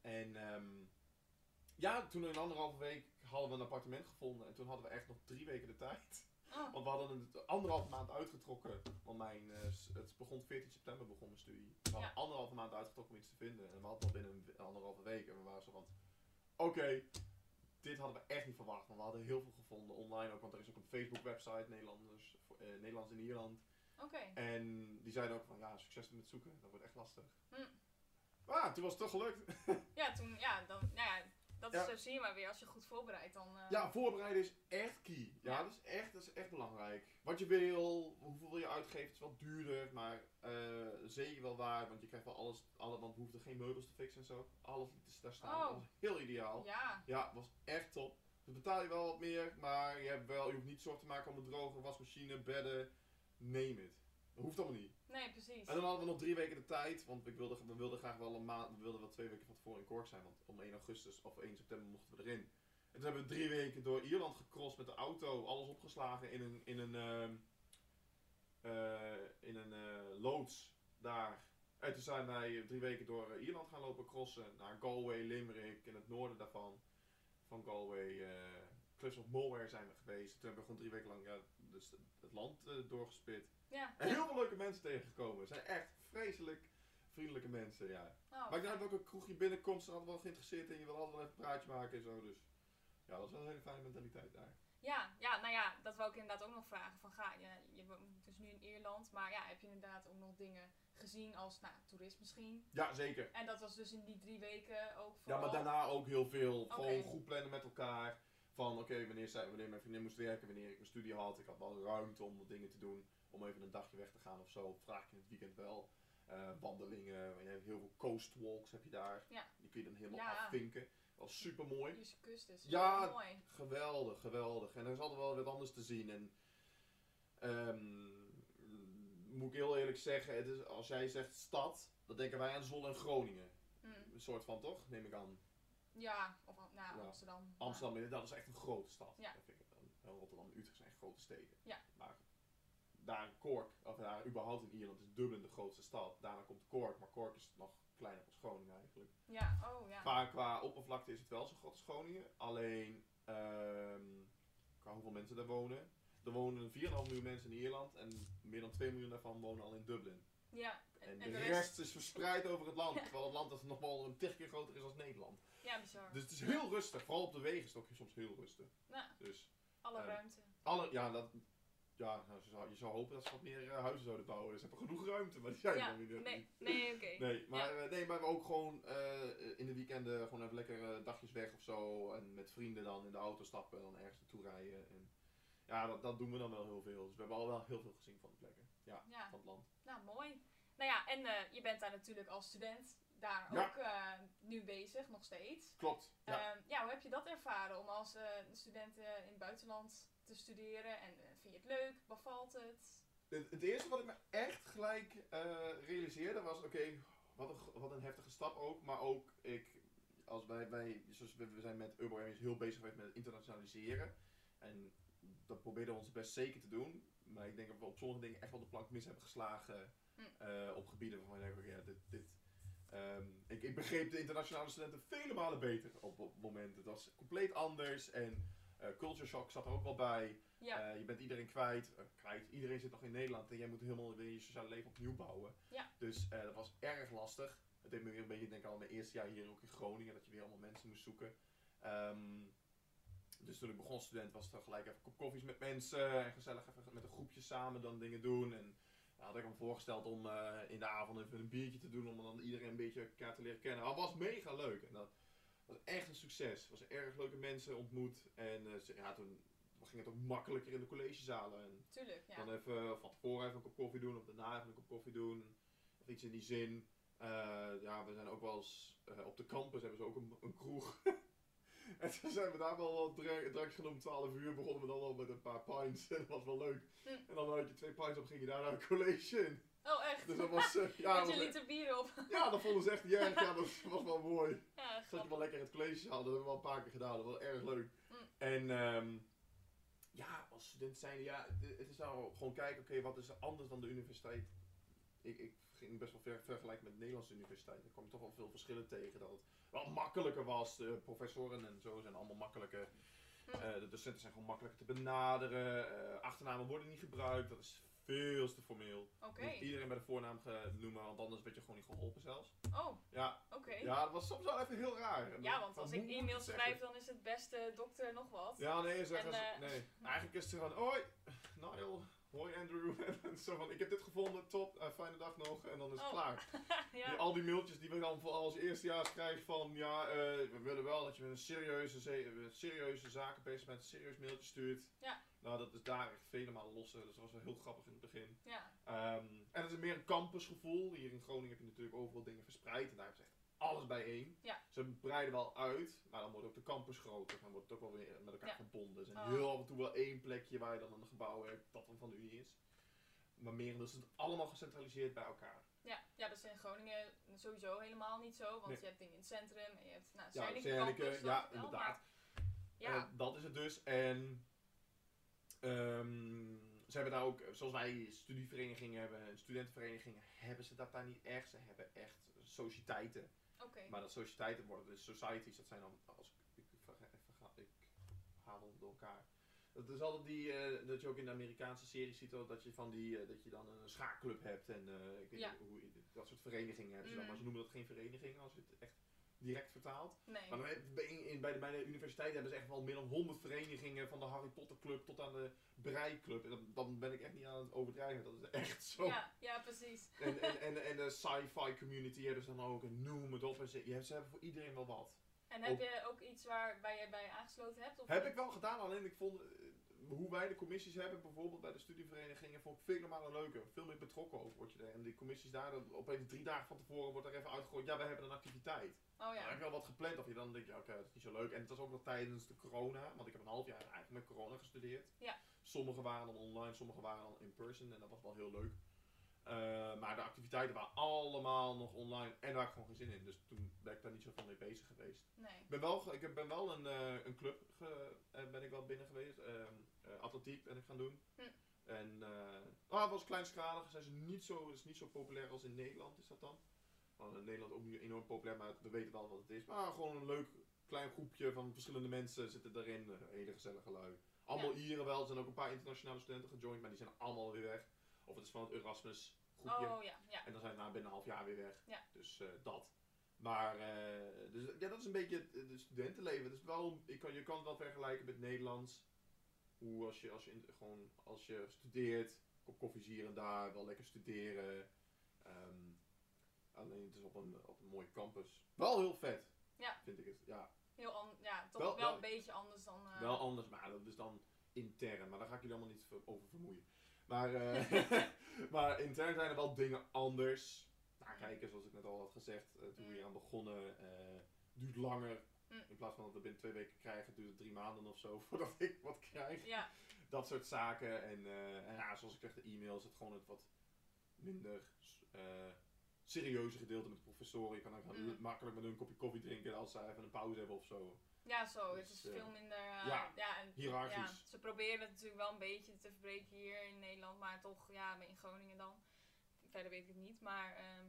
En ehm, ja, toen in een anderhalve week hadden we een appartement gevonden. En toen hadden we echt nog drie weken de tijd. Oh, Want we hadden het anderhalve maand uitgetrokken. Want mijn, s- het begon 14 september begon mijn studie. We hadden Ja. anderhalve maand uitgetrokken om iets te vinden. En we hadden nog binnen een, een anderhalve week. En we waren zo van, oké, dit hadden we echt niet verwacht. Maar we hadden heel veel gevonden online ook. Want er is ook een Facebook website, Nederlanders, voor, eh, Nederlands in Ierland. oké. En die zeiden ook van, ja, succes met zoeken. Dat wordt echt lastig. Hm. Maar toen was het toch gelukt. Ja, toen, ja, dan, nou ja, dat is, zo zie je maar weer. Als je goed voorbereidt, dan... eh, Ja, voorbereiden is echt key. Ja. Dat, is echt, dat is echt belangrijk. Wat je wil, hoeveel wil je uitgeven, is wel duurder, maar eh, zeker wel waard. Want je krijgt wel alles, alle, want we hoefden geen meubels te fixen en zo. Alles daar staan. Oh. Dat was heel ideaal. Ja, Ja, was echt top. Dus betaal je wel wat meer, maar je, hebt wel, je hoeft niet zorgen te maken om een droge wasmachine, bedden, name it. Dat hoeft allemaal niet. Nee, precies. En dan hadden we nog drie weken de tijd, want ik wilde, we wilden graag wel een maand, we wilden wel twee weken van tevoren in Cork zijn, want om 1 augustus of 1 september mochten we erin. En toen hebben we drie weken door Ierland gecrossed met de auto, alles opgeslagen in een, in een, ehm, eh, in een eh, loods daar. En toen zijn wij drie weken door eh, Ierland gaan lopen crossen, naar Galway, Limerick en het noorden daarvan. Van Galway, Cliffs of Moher zijn we geweest. Toen hebben we gewoon drie weken lang ja, dus het land eh, doorgespit. Ja. En heel veel leuke mensen tegengekomen. Het zijn echt vreselijk vriendelijke mensen, ja. Oh, Maar ik uit welke kroeg je binnenkomt, ze hadden wel geïnteresseerd in je, wil altijd wel even een praatje maken en zo. Dus ja, dat is wel een hele fijne mentaliteit daar. Ja, ja, nou ja, dat wou ik inderdaad ook nog vragen. Van, ga, je, je woont dus nu in Ierland, maar ja, heb je inderdaad ook nog dingen gezien als, nou, toerist misschien? Ja, zeker. En dat was dus in die drie weken ook Ja, vooral... maar daarna ook heel veel. Gewoon goed plannen met elkaar. Van oké, wanneer, zij- wanneer mijn vriendin moest werken, wanneer ik mijn studie had. Ik had wel ruimte om dingen te doen. Om even een dagje weg te gaan of zo. Vraag ik in het weekend wel. Eh, wandelingen, je hebt heel veel coast walks heb je daar. Ja. Die kun je dan helemaal Ja. afvinken. Dat was super mooi. Ierse kust is Ja, mooi. Geweldig, geweldig. En er is altijd wel wat anders te zien. En ehm, moet ik heel eerlijk zeggen, het is, als jij zegt stad, dan denken wij aan Zwolle en Groningen. Hm. Een soort van toch? Neem ik aan. Ja, of nou, Ja. Amsterdam. Amsterdam, dat is echt een grote stad. Ja. Dat vind ik. Rotterdam en Utrecht zijn echt grote steden. Ja. Maar daar in Cork, of daar überhaupt in Ierland, is Dublin de grootste stad. Daarna komt Cork, maar Cork is nog kleiner als Groningen eigenlijk. Ja, oh ja. Qua, qua oppervlakte is het wel zo groot als Groningen. Alleen ehm, qua hoeveel mensen daar wonen. Er wonen 4,5 miljoen mensen in Ierland en meer dan 2 miljoen daarvan wonen al in Dublin. Ja, En, de, rest, is verspreid over het land. Terwijl het land dat nog wel een tig keer groter is als Nederland. Ja, bizar. Dus het is heel rustig. Vooral op de wegen is het ook soms heel rustig. Nou, Dus alle eh, ruimte. alle, ja, dat, ja nou, je, zou, je zou hopen dat ze wat meer eh, huizen zouden bouwen. Ze hebben genoeg ruimte, maar die zijn er Ja, dan weer nee, nee, oké. [LAUGHS] Nee, maar, eh, nee, maar ook gewoon in de weekenden gewoon even lekker dagjes weg of zo. En met vrienden dan in de auto stappen en dan ergens naartoe rijden. En ja, dat, dat doen we dan wel heel veel. Dus we hebben al wel heel veel gezien van de plekken. Ja, Ja, van het land. nou mooi. Nou ja, en eh, je bent daar natuurlijk als student daar Ja. ook eh, nu bezig, nog steeds. Klopt. Ja. Ja. ja, hoe heb je dat ervaren om als eh, student in het buitenland te studeren? En vind je het leuk? Bevalt het? Het, het eerste wat ik me echt gelijk realiseerde was, oké, wat, een, wat een heftige stap ook. Maar ook, ik, als wij, wij zoals we, we zijn met Urban Airways heel bezig geweest met het internationaliseren. En dat probeerden we ons best zeker te doen. Maar ik denk dat we op sommige dingen echt wel de plank mis hebben geslagen. Hm. eh, op gebieden waarvan ik denk, oké, ja, dit... dit ehm, ik, ik begreep de internationale studenten vele malen beter op, op het moment. Het was compleet anders en eh, culture shock zat er ook wel bij. Ja, Eh, je bent iedereen kwijt, kwijt. Iedereen zit nog in Nederland en jij moet helemaal weer je sociale leven opnieuw bouwen. Ja. Dus dat was erg lastig. Het deed me weer een beetje denken aan mijn eerste jaar hier ook in Groningen, dat je weer allemaal mensen moest zoeken. Ehm, dus toen ik begon student was het dan gelijk even kop koffies met mensen en gezellig even met een groepje samen dan dingen doen. En dan had ik me voorgesteld om eh, in de avond even een biertje te doen om dan iedereen een beetje elkaar te leren kennen. Dat was mega leuk. En dat was echt een succes. Was erg leuke mensen ontmoet. En eh, ja, toen ging het ook makkelijker in de collegezalen. En tuurlijk. Ja. dan even van tevoren even een kop koffie doen, of daarna even een kop koffie doen. Of iets in die zin. Eh, ja, we zijn ook wel eens eh, op de campus hebben ze ook een, een kroeg. [LAUGHS] [LAUGHS] en toen zijn we daar wel wat dra- drankjes genomen, 12 uur. Begonnen we dan al met een paar pints. [LAUGHS] En dat was wel leuk. Hm. En dan had je twee pints op, ging je daar naar het college in. Oh, echt? Dus dat was, eh, [LAUGHS] ja, Met dat je liter bier op. ja, dat vonden ze echt erg. Ja, dat was wel mooi. ja. zat je wel lekker in het college hadden. Dat hebben we wel een paar keer gedaan. Dat was erg leuk. Mm. En ehm, ja, als student zijn, ja, het het is nou gewoon kijken, oké, wat is er anders dan de universiteit? Ik, ik ging best wel ver vergelijken met de Nederlandse universiteit. Daar kwam je toch wel veel verschillen tegen. Dat het wel makkelijker was. De professoren en zo zijn allemaal makkelijker. Hm. Eh, de docenten zijn gewoon makkelijker te benaderen. Eh, achternamen worden niet gebruikt. Dat is veel te formeel. Moet iedereen bij de voornaam noemen, want anders werd je gewoon niet geholpen zelfs. Oh, Ja, oké. ja dat was soms wel even heel raar. Ja, want als ik zeggen? schrijf, dan is het beste dokter nog wat. Ja, nee, zeggen En, ze, eh, nee. Eigenlijk is het gewoon, hoi, Niall, hoi Andrew. [LAUGHS] En zo van, ik heb dit gevonden, top, eh, fijne dag nog. En dan is het Oh. klaar. [LAUGHS] ja. Die, al die mailtjes die we dan voor als eerstejaars krijgen van, ja, eh, we willen wel dat je met een serieuze, ze- serieuze zaken bezig bent, een serieus mailtje stuurt. Ja. Nou, dat is daar echt vele malen losser. Dus dat was wel heel grappig in het begin. ja. Ehm, en het is meer een campusgevoel. Hier in Groningen heb je natuurlijk overal dingen verspreid. En daar hebben ze echt alles bijeen. Ja. Ze breiden wel uit, maar dan wordt ook de campus groter. Dan wordt het ook wel weer met elkaar Ja. verbonden. Er zijn Oh. heel af en toe wel één plekje waar je dan een gebouw hebt dat dan van de Unie is. Maar meer is het allemaal gecentraliseerd bij elkaar. Ja, ja, dat is in Groningen sowieso helemaal niet zo. Want Nee. je hebt dingen in het centrum en je hebt nou, Ja, campus, ja, wel, inderdaad. maar- Ja, dat is het dus. En ehm, ze hebben daar ook, zoals wij studieverenigingen hebben en studentenverenigingen, hebben ze dat daar niet echt. Ze hebben echt sociëteiten. Oké. Maar dat sociëteiten worden dus societies, dat zijn dan, als ik, ik, ik, ik haal het door elkaar. Dat is altijd die, eh, dat je ook in de Amerikaanse series ziet, dat je van die, eh, dat je dan een schaakclub hebt en eh, ik weet Ja. hoe dat soort verenigingen dan, Mm. maar ze noemen dat geen vereniging als je het echt direct vertaalt. Nee. Maar bij, in, bij, de, bij de universiteit hebben ze echt wel meer dan 100 verenigingen, van de Harry Potter club tot aan de breiklub. En dan, dan ben ik echt niet aan het overdrijven, dat is echt zo. Ja, ja, precies. [LAUGHS] En, en, en, en de sci-fi community hebben ze dan ook, en noem het op. En ze, ja, ze hebben voor iedereen wel wat. En heb Ook- je ook iets waarbij je bij aangesloten hebt? Of Heb niet? ik wel gedaan, alleen ik vond eh, hoe wij de commissies hebben, bijvoorbeeld bij de studieverenigingen, vond ik veel normale leuker. Veel meer betrokken word je er. En die commissies daar, dan opeens drie dagen van tevoren wordt er even uitgegooid, ja, we hebben een activiteit. Oh Dan ja. heb ik wel wat gepland, of je dan denk je, oké, dat is niet zo leuk. En het was ook nog tijdens de corona, want ik heb een half jaar eigenlijk met corona gestudeerd. Ja. Sommige waren dan online, sommige waren dan in person en dat was wel heel leuk. Eh, maar de activiteiten waren allemaal nog online en daar had ik gewoon geen zin in. Dus toen ben ik daar niet zo van mee bezig geweest. Nee. Ik ben wel, ik ben wel een, eh, een club ge- eh, ben ik wel binnen geweest. Ehm, eh, atletiek ben ik gaan doen. Hm. En eh ah, het was kleinschalig. Zijn ze niet zo, is niet zo populair als in Nederland is dat dan. Want in Nederland ook nu enorm populair, maar we weten wel wat het is. Maar gewoon een leuk klein groepje van verschillende mensen zitten erin. Eh, hele gezellige lui. Allemaal Ieren wel. Er zijn ook een paar internationale studenten gejoind, maar die zijn allemaal weer weg. Of het is van het Erasmus groepje. Oh ja, ja. En dan zijn ze na binnen een half jaar weer weg. Ja. Dus eh, dat. Maar eh, dus, ja, dat is een beetje het, het studentenleven. Is wel, ik kan, je kan het wel vergelijken met Nederlands. Hoe als je, als je, in, gewoon, als je studeert, kop koffie hier en daar, wel lekker studeren. Ehm, alleen het is op een, op een mooie campus. Wel heel vet, Ja. vind ik het. Ja, Heel an ja, toch Wel- wel, wel- een beetje anders dan... eh, wel anders, maar dat is dan intern. Maar daar ga ik jullie allemaal niet ver- over vermoeien. Maar, eh, [LAUGHS] [LAUGHS] maar intern zijn er wel dingen anders. Nou, kijken, zoals ik net al had gezegd, eh, toen we hier aan begonnen, duurt langer. Mm. In plaats van dat we binnen twee weken krijgen, duurt het drie maanden of zo [LAUGHS] voordat ik wat krijg. Ja, Dat soort zaken. En, eh, en ja, zoals ik zeg, de e-mails, het gewoon het wat minder eh, serieuze gedeelte met de professoren. Je kan dan Mm. makkelijk met hun een kopje koffie drinken als ze even een pauze hebben of zo. ja, zo. het Dus, is eh, veel minder... ja, ja, en, hiërarchisch. Ja, ze proberen het natuurlijk wel een beetje te verbreken hier in Nederland, maar toch, ja, in Groningen dan. Verder weet ik het niet, maar ehm,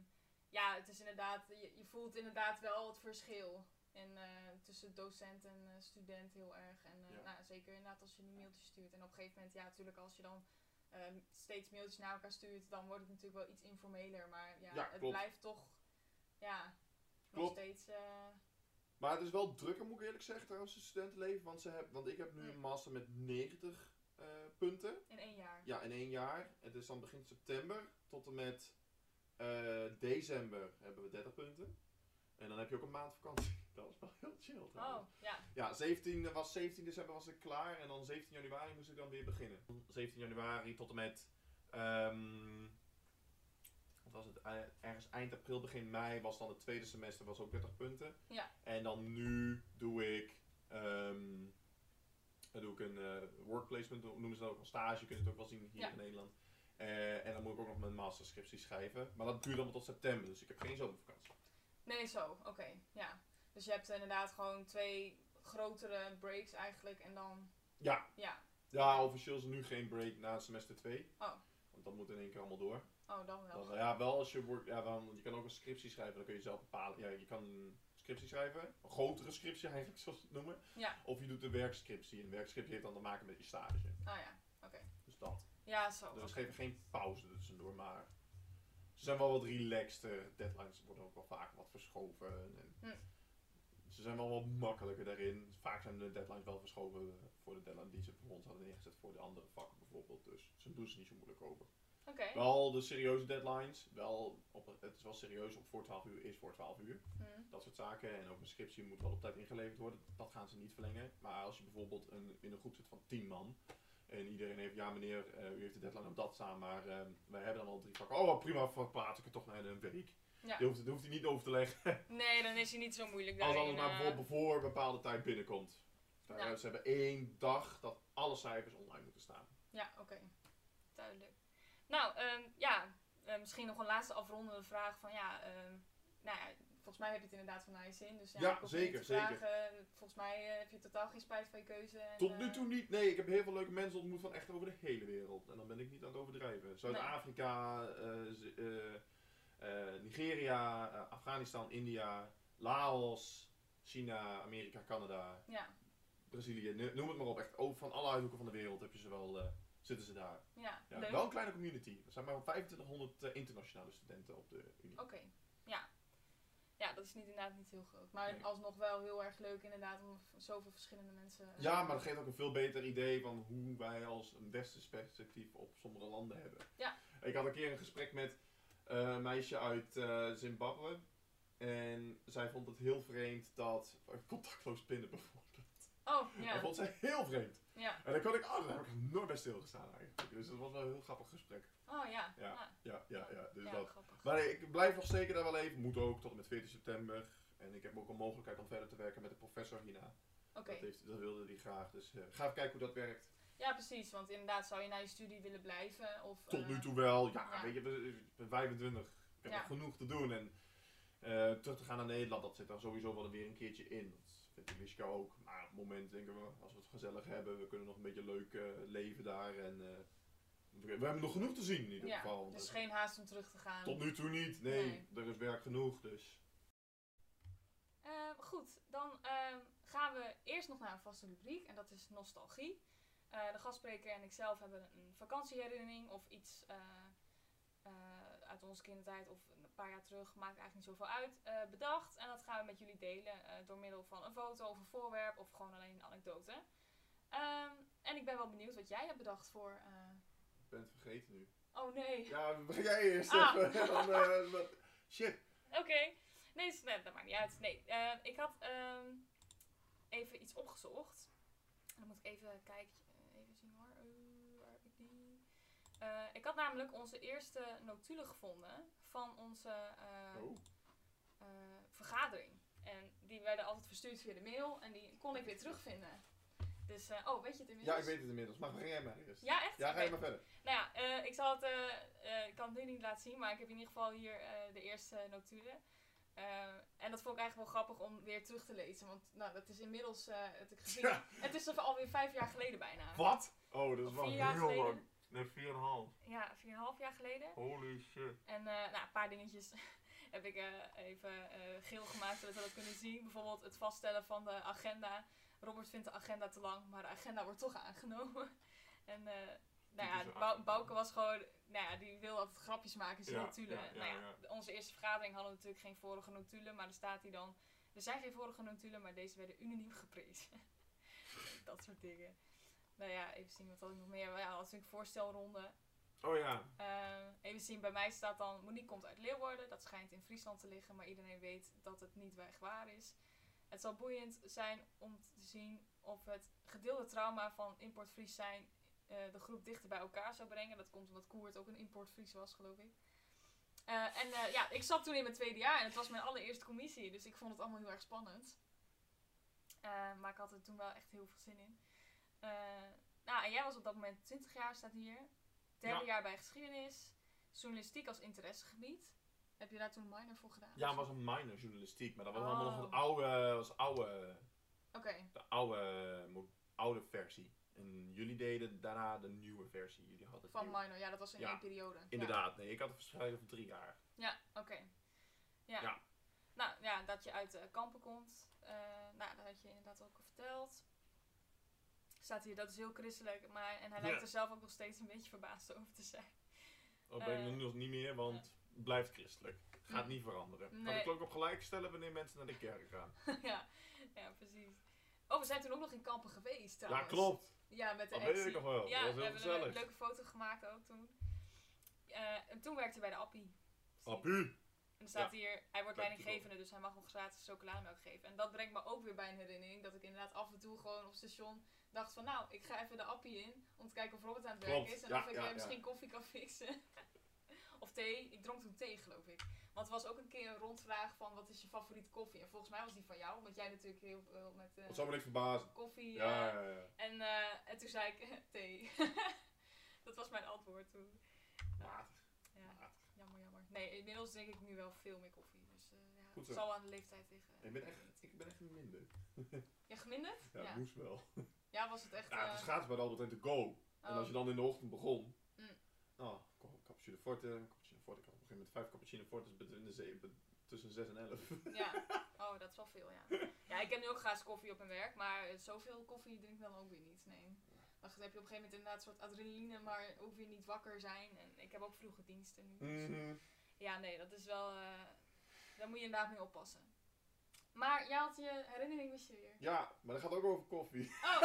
ja, het is inderdaad, je, je voelt inderdaad wel het verschil. En eh, tussen docent en eh, student heel erg. En eh, Ja. nou, zeker inderdaad als je die mailtjes stuurt. En op een gegeven moment, ja, natuurlijk als je dan ehm, steeds mailtjes naar elkaar stuurt, dan wordt het natuurlijk wel iets informeler. Maar ja, Ja, het blijft toch, ja, nog steeds... Maar het is wel drukker, moet ik eerlijk zeggen, trouwens, het studentenleven. Want, ze hebben, want ik heb nu een master met 90 eh, punten. in één jaar. Ja, in één jaar. Het is dan begin september tot en met december hebben we 30 punten. En dan heb je ook een maand vakantie. Dat is wel heel chill trouwens. Oh, ja. Ja, 17, was 17 december was ik klaar en dan 17 januari moest ik dan weer beginnen. 17 januari tot en met, ehm, wat was het, Eh, ergens eind april, begin mei was dan het tweede semester, was ook 30 punten. Ja. En dan nu doe ik, ehm, dan doe ik een eh work placement, noemen ze dat ook een stage, je kunt het ook wel zien hier Ja. in Nederland. Eh, en dan moet ik ook nog mijn masterscriptie schrijven. Maar dat duurt allemaal tot september, dus ik heb geen zomervakantie. Nee, zo, oké, ja. Dus je hebt inderdaad gewoon twee grotere breaks eigenlijk en dan... Ja. Ja. Ja, officieel is er nu geen break na semester 2. Oh. Want dat moet in één keer allemaal door. Oh, dan wel. Dan, ja, wel als je wordt, ja, dan, je kan ook een scriptie schrijven, dan kun je zelf bepalen. Ja, je kan een scriptie schrijven, een grotere scriptie [LAUGHS] eigenlijk, zoals ze het noemen. Ja. Of je doet een werkscriptie. En een werkscriptie heeft dan te maken met je stage. Oh ja, oké. Dus dat. Ja, zo. Dus ze geven geen pauze tussendoor, maar ze zijn wel wat relaxter. Deadlines worden ook wel vaak wat verschoven. En Hm. Ze zijn wel wat makkelijker daarin. Vaak zijn de deadlines wel verschoven voor de deadline die ze voor ons hadden neergezet voor de andere vakken bijvoorbeeld. Dus ze doen ze niet zo moeilijk over. Oké. Wel de serieuze deadlines. Wel op, het is wel serieus op voor 12 uur is voor 12 uur. Hm. Dat soort zaken. En ook een scriptie moet wel op tijd ingeleverd worden. Dat gaan ze niet verlengen. Maar als je bijvoorbeeld een, in een groep zit van 10 man. En iedereen heeft, ja meneer, eh, u heeft de deadline op dat staan. Maar eh, wij hebben dan al drie vakken. Oh prima, verplaats ik het toch naar een week. Ja. Je hoeft, het hoeft hij niet over te leggen. [LAUGHS] Nee, dan is hij niet zo moeilijk Als alles maar eh. bijvoorbeeld voor een bepaalde tijd binnenkomt. Nou. Ze hebben één dag dat alle cijfers online moeten staan. Ja, oké. Duidelijk. Nou, ehm, ja, eh, misschien nog een laatste afrondende vraag van ja, ehm, nou ja, volgens mij heb je het inderdaad van je zin. Dus ja, Ja, zeker, zeker. vragen. Volgens mij eh, heb je totaal geen spijt van je keuze. En, Tot nu toe niet. Nee, ik heb heel veel leuke mensen ontmoet van echt over de hele wereld. En dan ben ik niet aan het overdrijven. Zuid-Afrika, eh, Nigeria, eh, Afghanistan, India, Laos, China, Amerika, Canada, Ja, Brazilië. Noem het maar op. Echt van alle uithoeken van de wereld heb je ze wel, eh, zitten ze daar. ja, wel een kleine community. Er zijn maar 2500 eh, internationale studenten op de Unie. Oké, ja. Ja, dat is niet, inderdaad niet heel groot. Maar Nee. alsnog wel heel erg leuk inderdaad om zoveel verschillende mensen... eh, Ja, maar dat geeft ook een veel beter idee van hoe wij als een westers perspectief op sommige landen hebben. Ja. Ik had een keer een gesprek met eh, een meisje uit eh, Zimbabwe. En zij vond het heel vreemd dat eh, contactloos pinnen bijvoorbeeld. Oh, Dat ja. vond zij heel vreemd. Ja. En dan kon ik, oh, daar heb ik nooit bij stilgestaan eigenlijk. Dus dat was wel een heel grappig gesprek. Oh, ja. Ja. Ja, Ja, ja, ja. Dus ja, dat. grappig. Maar nee, ik blijf nog zeker daar wel even. Moet ook tot en met 14 september. En ik heb ook een mogelijkheid om verder te werken met de professor hierna. Oké. Dat, heeft, dat wilde hij graag. Dus ga even kijken hoe dat werkt. Ja, precies. Want inderdaad, zou je na je studie willen blijven? Of, Tot eh, nu toe wel. Ja, ja. weet je, we- ik ben 25. Ik heb Ja. nog genoeg te doen. En eh, terug te gaan naar Nederland, dat zit daar sowieso wel weer een keertje in. Dat vindt Liska ook. Maar op het moment denken we, als we het gezellig hebben, we kunnen nog een beetje leuk eh, leven daar. En eh, we, we hebben nog genoeg te zien in ieder Ja, geval. dus Dus geen haast om terug te gaan. Tot nu toe niet. Nee, Nee. er is werk genoeg. Dus Eh, goed, dan ehm, gaan we eerst nog naar een vaste rubriek en dat is nostalgie. Eh, de gastspreker en ikzelf hebben een vakantieherinnering of iets eh, eh, uit onze kindertijd of een paar jaar terug, maakt eigenlijk niet zoveel uit, bedacht. En dat gaan we met jullie delen door middel van een foto of een voorwerp of gewoon alleen een anekdote. Ehm, en ik ben wel benieuwd wat jij hebt bedacht voor... ik ben het vergeten nu. Oh nee, Ja, [LAUGHS] begin jij eerst Ah. even. Dan, [LAUGHS] shit. Oké. Nee, dat maakt niet uit. Nee, ik had ehm, even iets opgezocht. Dan moet ik even kijken. eh, even zien hoor. Eh, waar heb ik die? Eh, ik had namelijk onze eerste notulen gevonden van onze eh, Oh. eh, vergadering. En die werden altijd verstuurd via de mail en die kon ik weer terugvinden. Dus, oh, weet je het inmiddels? Ja, ik weet het inmiddels. Maar ga jij maar eerst. Ja, echt? Ja, ga Oké. je maar verder. Nou ja, ik zal het, ik kan het nu niet laten zien, maar ik heb in ieder geval hier de eerste notulen. En dat vond ik eigenlijk wel grappig om weer terug te lezen, want nou, dat is inmiddels, eh, het, ik gezien, Ja. het is er alweer vijf jaar geleden bijna. Wat? Oh, dat is wel heel lang. Nee, 4,5. Ja, vier en een half jaar geleden. Holy shit. En eh, nou, een paar dingetjes [LAUGHS] heb ik eh, even eh, geel gemaakt zodat we dat kunnen zien. Bijvoorbeeld het vaststellen van de agenda. Robert vindt de agenda te lang, maar de agenda wordt toch aangenomen. [LAUGHS] En eh, nou ja, Bou-. Bouke was gewoon, nou ja, die wil altijd grapjes maken zijn Ja, notulen. ja, ja, nou ja, Onze eerste vergadering hadden we natuurlijk geen vorige notulen, maar er staat hier dan, er zijn geen vorige notulen, maar deze werden unaniem geprezen. [LAUGHS] dat soort dingen. Nou ja, even zien wat had ik nog meer. Ja, was natuurlijk voorstelronde. Oh ja. Eh, even zien, bij mij staat dan, Monique komt uit Leeuwarden. Dat schijnt in Friesland te liggen, maar iedereen weet dat het niet echt waar is. Het zal boeiend zijn om te zien of het gedeelde trauma van importfries zijn eh, de groep dichter bij elkaar zou brengen. Dat komt omdat Koert ook een importfries was, geloof ik. Eh, en eh, ja, ik zat toen in mijn tweede jaar en het was mijn allereerste commissie, dus ik vond het allemaal heel erg spannend. Maar ik had er toen wel echt heel veel zin in. Eh, nou, en jij was op dat moment 20 jaar, staat hier. Derde Ja. jaar bij geschiedenis. Journalistiek als interessegebied. Heb je daar toen een minor voor gedaan? Ja, het was een minor journalistiek, maar dat was Oh. allemaal nog een oude, was oude, Oké, de oude, oude versie. En jullie deden daarna de nieuwe versie. Jullie hadden het van nieuwe. minor. Ja, dat was in Ja, één periode. Ja. Inderdaad, nee, ik had het verschillende van drie jaar. Ja, oké. Ja. Ja. Nou ja, dat je uit eh, kampen komt. eh, nou, dat had je inderdaad ook al verteld. Staat hier, dat is heel christelijk. Maar, en hij Ja. lijkt er zelf ook nog steeds een beetje verbaasd [LAUGHS] over te zijn. Dat ben ik Eh, nu nog niet meer, want het blijft christelijk. Gaat Mm. niet veranderen. Kan ik ook op gelijk stellen wanneer mensen naar de kerk gaan. [LAUGHS] ja, ja, precies. Oh, we zijn toen ook nog in kampen geweest Ja, trouwens. klopt. Ja, met de Dat weet ik nog wel. Ja, dat was we heel hebben een leuke foto gemaakt ook toen. Eh, en toen werkte hij bij de Appie. Appie. En er staat Ja. hier, hij wordt leidinggevende, dus hij mag nog gratis chocolademelk geven. En dat brengt me ook weer bij een herinnering dat ik inderdaad af en toe gewoon op station dacht van nou, ik ga even de appie in om te kijken of Robert aan het Klopt, werk is. En ja, of ik ja, eh, ja. misschien koffie kan fixen. [LAUGHS] of thee. Ik dronk toen thee geloof ik. Want er was ook een keer een rondvraag van wat is je favoriete koffie? En volgens mij was die van jou, omdat jij natuurlijk heel veel met Dat zou me niks verbazen. koffie... Ja, eh, ja, ja. en, en toen zei ik [LAUGHS] thee. [LAUGHS] dat was mijn antwoord toen. Matig, Ja, jammer, jammer. Nee, inmiddels drink ik nu wel veel meer koffie. Dus ja, het zal aan de leeftijd liggen. Ik ben echt, ik ben echt minder. Ja, geminderd? Ja, Ja. moest wel. Ja, was het echt... Ja, het eh, is gratis bij de Albert Heijn to go. En oh, als je dan in de ochtend begon. Mm. Oh, cappuccino forte, cappuccino forte. Ik had op een gegeven moment vijf cappuccino fortes in de zee, tussen 6 en 11. Ja, [LAUGHS] oh, dat is wel veel, ja. Ja, ik heb nu ook gratis koffie op mijn werk, maar eh, zoveel koffie drink ik dan ook weer niet, nee. Dan heb je op een gegeven moment inderdaad een soort adrenaline, maar ook weer niet wakker zijn. En ik heb ook vroege diensten nu. dus- Mhm. Ja, nee, dat is wel... eh, daar moet je inderdaad mee oppassen. Maar jij had je herinnering, wist je weer. Ja, maar dat gaat ook over koffie. Oh,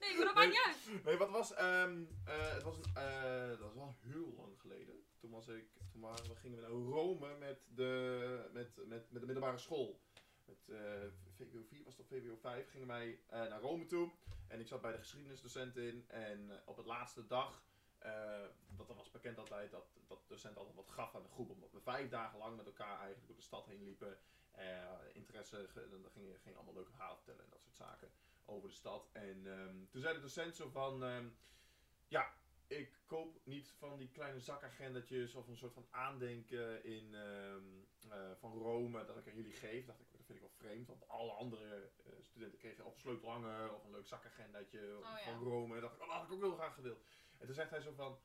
nee, maar dat maakt Nee. niet uit. [LAUGHS] Nee, wat was, ehm, eh, het was een, eh, dat was wel heel lang geleden. Toen was ik, toen waren we, gingen we naar Rome met de, met, met, met de middelbare school. Met eh, VWO 4 was of VWO 5 gingen wij eh, naar Rome toe. En ik zat bij de geschiedenisdocent in. En op het laatste dag, eh dat was bekend altijd dat, dat de docent altijd wat gaf aan de groep. Omdat we vijf dagen lang met elkaar eigenlijk door de stad heen liepen. Eh, interesse, dan ging je ging allemaal leuke verhalen vertellen en dat soort zaken over de stad. En ehm, toen zei de docent zo van, ehm, ja, ik koop niet van die kleine zakagendatjes of een soort van aandenken in, ehm, eh, van Rome dat ik aan jullie geef. Dacht ik, dat vind ik wel vreemd, want alle andere eh, studenten kregen of sleutelhanger of een leuk zakagendatje Oh, ja. van Rome. En dacht ik, oh, dat had ik ook heel graag gewild. En toen zegt hij zo van,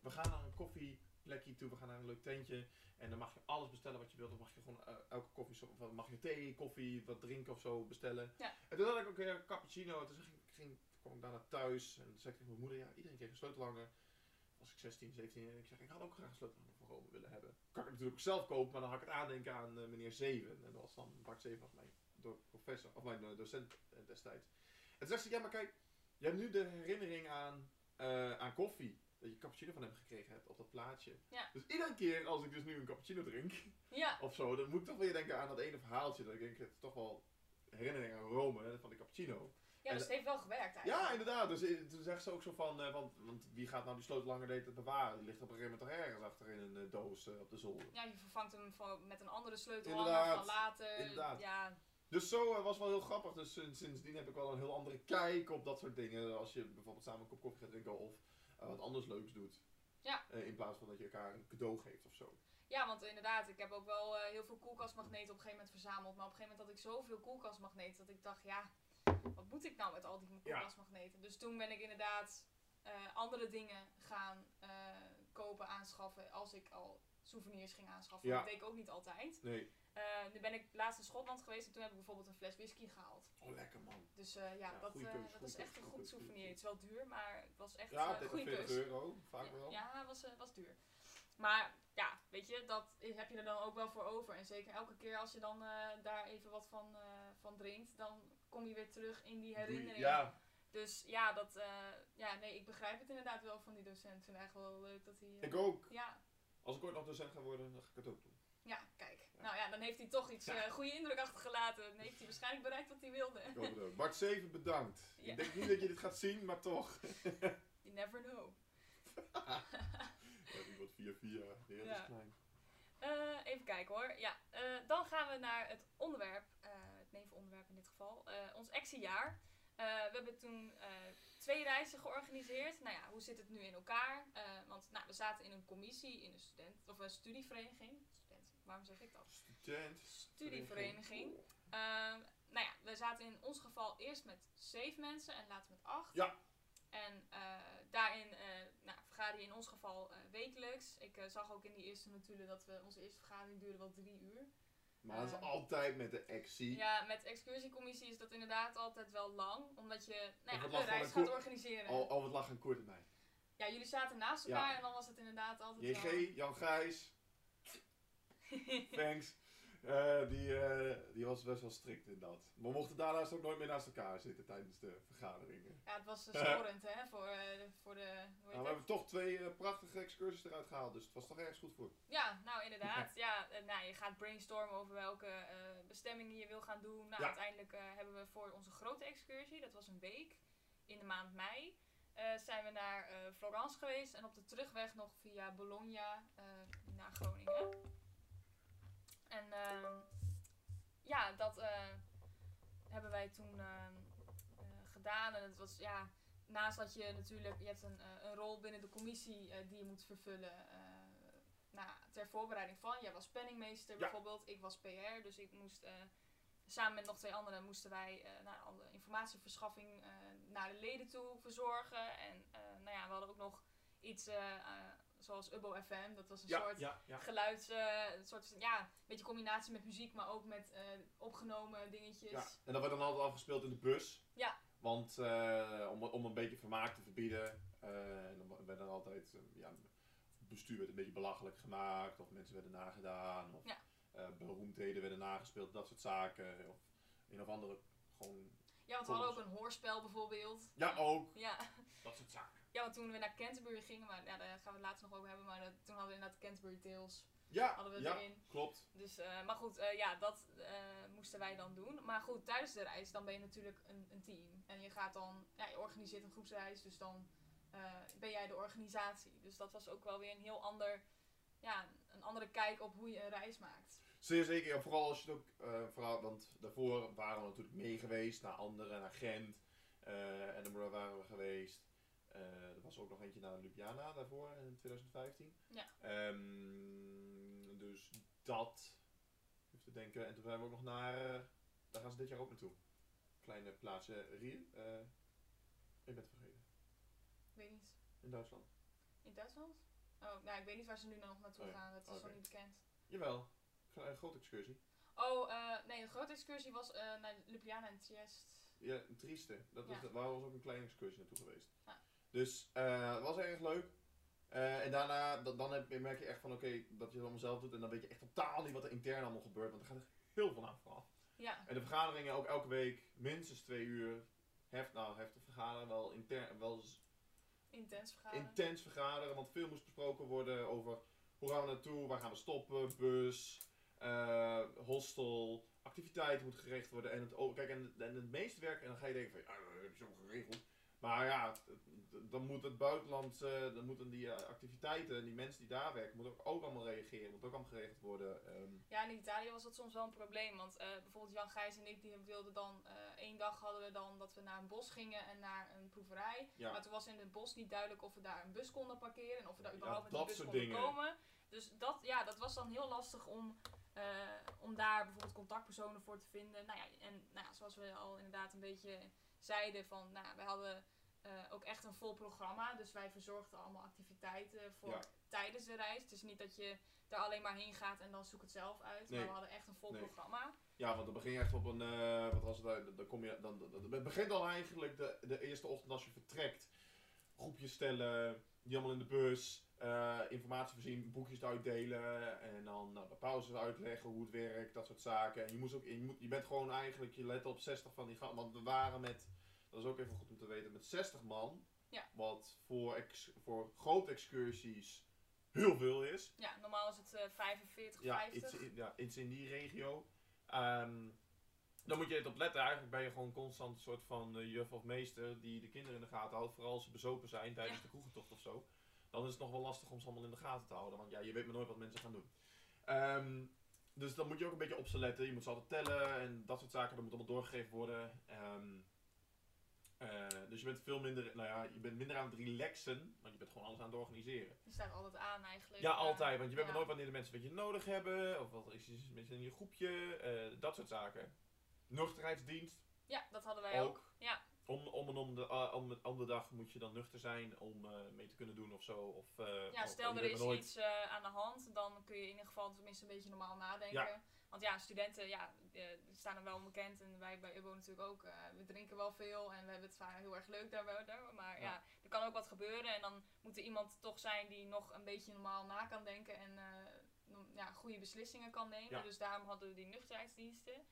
we gaan naar een koffieplekje toe, we gaan naar een leuk tentje. En dan mag je alles bestellen wat je wilt. Dan mag je gewoon eh, elke koffie, zo- of mag je thee, koffie, wat drinken of zo bestellen. Ja. En toen had ik ook een cappuccino. En toen ging, kwam ik daarna thuis. En toen zei ik tegen mijn moeder, ja, iedereen kreeg een sleutelhanger. Was ik 16, 17 en ik zeg, ik had ook graag een sleutelhanger van Rome willen hebben. Kan ik natuurlijk ook zelf kopen, maar dan had ik het aandenken aan eh, meneer Zeven. En dat was dan, Bart Zeven was mijn professor, of mijn eh, docent eh, destijds. En toen zegt ze, ja maar kijk, je hebt nu de herinnering aan, eh, aan koffie. Dat je cappuccino van hem gekregen hebt op dat plaatje. Ja. Dus iedere keer als ik dus nu een cappuccino drink, Ja, [LAUGHS] of zo, dan moet ik toch weer denken aan dat ene verhaaltje. Dat ik denk, het is toch wel herinnering aan Rome, hè, van de cappuccino. ja dus het heeft wel gewerkt Ja, eigenlijk. inderdaad. Dus eh, toen zegt ze ook zo van, eh, want, want wie gaat nou die sleutelhanger de hele tijd bewaren? Die ligt op een gegeven moment toch ergens achter in een eh, doos op de zolder. Ja, je vervangt hem van, met een andere sleutel Inderdaad, van later. inderdaad. Ja, Dus zo was wel heel grappig. Dus sinds- sindsdien heb ik wel een heel andere kijk op dat soort dingen. Als je bijvoorbeeld samen een kop koffie gaat drinken of wat anders leuks doet. Ja. Eh, in plaats van dat je elkaar een cadeau geeft of zo. ja, want inderdaad, ik heb ook wel eh, heel veel koelkastmagneten op een gegeven moment verzameld. Maar op een gegeven moment had ik zoveel koelkastmagneten dat ik dacht, ja, wat moet ik nou met al die Ja. koelkastmagneten? Dus toen ben ik inderdaad eh, andere dingen gaan eh, kopen, aanschaffen als ik al souvenirs ging aanschaffen. Ja. Dat deed ik ook niet altijd. Nee. Eh, nu ben ik laatst in Schotland geweest en toen heb ik bijvoorbeeld een fles whisky gehaald. Oh, lekker man. Dus eh, ja, Ja, dat, keus, dat is keus, echt een goed souvenir. Het is wel duur, maar het was echt Ja, een 30, goede 40 keus. euro. Vaak wel. Ja, het was, was duur. Maar ja, weet je, dat heb je er dan ook wel voor over. En zeker elke keer als je dan daar even wat van, van drinkt, dan kom je weer terug in die herinnering. Ja, Dus ja, dat, ja, nee, ik begrijp het inderdaad wel van die docent. Ik vind eigenlijk wel leuk dat hij... ik ook. ja, Als ik ooit nog docent ga worden, dan ga ik het ook doen. Nou ja, dan heeft hij toch iets eh goede indruk achtergelaten. Dan heeft hij waarschijnlijk bereikt wat hij wilde. Bart 7, bedankt. Ik denk niet dat je dit gaat zien, maar toch. You never know. [LAUGHS] Ja, die wordt 4-4. De wereld Ja. is klein. Eh, even kijken hoor. Ja, eh, dan gaan we naar het onderwerp, eh, het nevenonderwerp in dit geval. Ons exiejaar. Eh, we hebben toen twee reizen georganiseerd. Nou ja, hoe zit het nu in elkaar? Want nou, we zaten in een commissie in een student of een studievereniging. Waarom zeg ik dat? Student. Studievereniging. Ehm, nou ja, we zaten in ons geval eerst met zeven mensen en later met acht. Ja. En eh, daarin uh, nou, vergader je in ons geval uh, wekelijks. Ik zag ook in die eerste natuurlijk dat we onze eerste vergadering duurde wel drie uur. Maar dat is altijd met de exie. Ja, met excursiecommissie is dat inderdaad altijd wel lang. Omdat je nou ja, reis gaat organiseren. Al, al het lag een kort mij. Ja, jullie zaten naast Ja. elkaar en dan was het inderdaad altijd. JG, Jan Gijs, [LAUGHS] thanks. Eh, die, eh, die was best wel strikt in dat. We mochten daarnaast ook nooit meer naast elkaar zitten tijdens de vergaderingen. Ja, het was [LAUGHS] uh, storend hè, voor, eh, voor de... Nou, we hebben toch twee prachtige excursies eruit gehaald, dus het was toch ergens goed voor. Ja, nou inderdaad. Ja, nou, je gaat brainstormen over welke bestemmingen je wil gaan doen. Nou, Ja. uiteindelijk hebben we voor onze grote excursie, dat was een week in de maand mei, zijn we naar Florence geweest en op de terugweg nog via Bologna naar Groningen. En ehm, ja, dat eh, hebben wij toen ehm, eh, gedaan. En het was ja, naast dat je natuurlijk, je hebt een, eh, een rol binnen de commissie die je moet vervullen. nou, ter voorbereiding van. Jij was penningmeester Ja. bijvoorbeeld, ik was PR, dus ik moest samen met nog twee anderen moesten wij eh nou, alle informatieverschaffing naar de leden toe verzorgen. En nou ja, we hadden ook nog iets zoals Ubbo FM, dat was een soort ja, ja. geluids, eh, een soort ja, een beetje combinatie met muziek, maar ook met eh, opgenomen dingetjes. Ja, en dat werd dan altijd afgespeeld in de bus. Ja. Want eh, om, om een beetje vermaak te verbieden, en dan werd dan altijd, ja, het bestuur werd een beetje belachelijk gemaakt, of mensen werden nagedaan, of beroemdheden werden nagespeeld, dat soort zaken. Of een of andere, gewoon, Ja, want we hadden ook een hoorspel bijvoorbeeld. ja ook, Ja, dat soort zaken. ja want toen we naar Canterbury gingen, maar ja, daar gaan we het later nog over hebben, maar eh, toen hadden we inderdaad Canterbury Tales. Ja, Hadden we ja, erin. klopt. Dus, eh, maar goed, eh, ja, dat eh, moesten wij dan doen. Maar goed, tijdens de reis, dan ben je natuurlijk een, een team. En je gaat dan, ja, je organiseert een groepsreis, dus dan eh, ben jij de organisatie. Dus dat was ook wel weer een heel ander, ja, een andere kijk op hoe je een reis maakt. Zeer zeker, ja, vooral als je het ook, eh, vooral, want daarvoor waren we natuurlijk mee geweest naar anderen, naar Gent, eh Edinburgh waren we geweest. Eh, er was ook nog eentje naar Ljubljana daarvoor in 2015. Ja. Ehm, dus dat, even te denken. En toen zijn we ook nog naar, daar gaan ze dit jaar ook naartoe. Kleine plaatsje Rier. eh ik ben het vergeten. Ik weet niet, In Duitsland. in Duitsland? Oh, nou, ik weet niet waar ze nu nog naartoe Oh ja, gaan, dat is oké. nog niet bekend. Jawel, een grote excursie. Oh, eh, nee, de grote excursie was eh, naar Ljubljana en Triest. Ja, een trieste. Dat was, Ja. Waar was ook een kleine excursie naartoe geweest. Ja. Dus eh, het was erg leuk. Eh, en daarna da- dan heb, je- merk je echt van oké, dat je het allemaal zelf doet. En dan weet je echt totaal niet wat er intern allemaal gebeurt. Want er gaat er heel veel aan vooraf. Ja, En de vergaderingen ook elke week minstens twee uur. Heft, nou, heftig vergaderen. Wel, intern, wel intens vergaderen. intens vergaderen. Want veel moest besproken worden over hoe gaan we naartoe, waar gaan we stoppen, bus, eh, hostel, activiteiten moeten geregeld worden. En het, kijk, en, en het meeste werk, en dan ga je denken van ja, dat heb je zo geregeld. Maar ja, dan moet het buitenland, eh, dan moeten die eh, activiteiten, die mensen die daar werken, moeten ook, ook allemaal reageren, moet ook allemaal geregeld worden. Ehm, Ja, in Italië was dat soms wel een probleem. Want bijvoorbeeld Jan Gijs en ik, die wilden dan... één dag hadden we dan dat we naar een bos gingen en naar een proeverij. ja. Maar toen was in het bos niet duidelijk of we daar een bus konden parkeren. En of we daar Ja, überhaupt met die bus soort konden dingen. komen. Dus dat, ja, dat was dan heel lastig om, eh, om daar bijvoorbeeld contactpersonen voor te vinden. Nou ja, en nou ja, zoals we al inderdaad een beetje zeiden van... Nou, wij hadden eh, ook echt een vol programma. Dus wij verzorgden allemaal activiteiten voor Ja. tijdens de reis. Het is niet dat je daar alleen maar heen gaat en dan zoek het zelf uit. Nee. Maar we hadden echt een vol Nee. programma. Ja, want dan begin je echt op een, eh, wat was het, eh, dan kom je, dan, dan, dan- het begint al eigenlijk de, de eerste ochtend als je vertrekt. Groepjes stellen, die allemaal in de bus, eh, informatie voorzien, boekjes uitdelen en dan nou, de pauzes uitleggen hoe het werkt, dat soort zaken. En je, moest ook, je, moet, je bent gewoon eigenlijk, je let op 60 van die gasten, want we waren met, dat is ook even goed om te weten, met 60 man. Ja. Wat voor, ex, voor grote excursies heel veel is. Ja, normaal is het eh 45, Ja, 50. iets, in- ja, iets in die regio. Ehm, dan moet je het op letten. Eigenlijk ben je gewoon constant een soort van eh, juf of meester die de kinderen in de gaten houdt. Vooral als ze bezopen zijn tijdens Ja. de kroegentocht of zo. Dan is het nog wel lastig om ze allemaal in de gaten te houden. Want ja, je weet maar nooit wat mensen gaan doen. Ehm, dus dan moet je ook een beetje op ze letten. Je moet ze altijd tellen en dat soort zaken. Dat moet allemaal doorgegeven worden. Ehm, Eh, dus je bent veel minder, nou ja, je bent minder aan het relaxen, want je bent gewoon alles aan het organiseren. Je staat altijd aan eigenlijk. Ja, eh, altijd, want je weet ja. maar nooit wanneer de mensen wat je nodig hebben, of wat is er mensen in je groepje, dat soort zaken. Nuchterheidsdienst Ja, dat hadden wij ook. ook. Ja. Om, om en om de, ah, om, om de dag moet je dan nuchter zijn om eh, mee te kunnen doen of zo. Of, eh, Ja, stel er is nooit- iets eh, aan de hand, dan kun je in ieder geval tenminste een beetje normaal nadenken. Want ja, studenten, ja, staan er wel onbekend en wij bij UBO natuurlijk ook. we drinken wel veel en we hebben het vaak heel erg leuk daardoor. Maar ja. Ja. er kan ook wat gebeuren en dan moet er iemand toch zijn die nog een beetje normaal na kan denken en ja, goede beslissingen kan nemen. Ja. Dus daarom hadden we die nuchterheidsdiensten.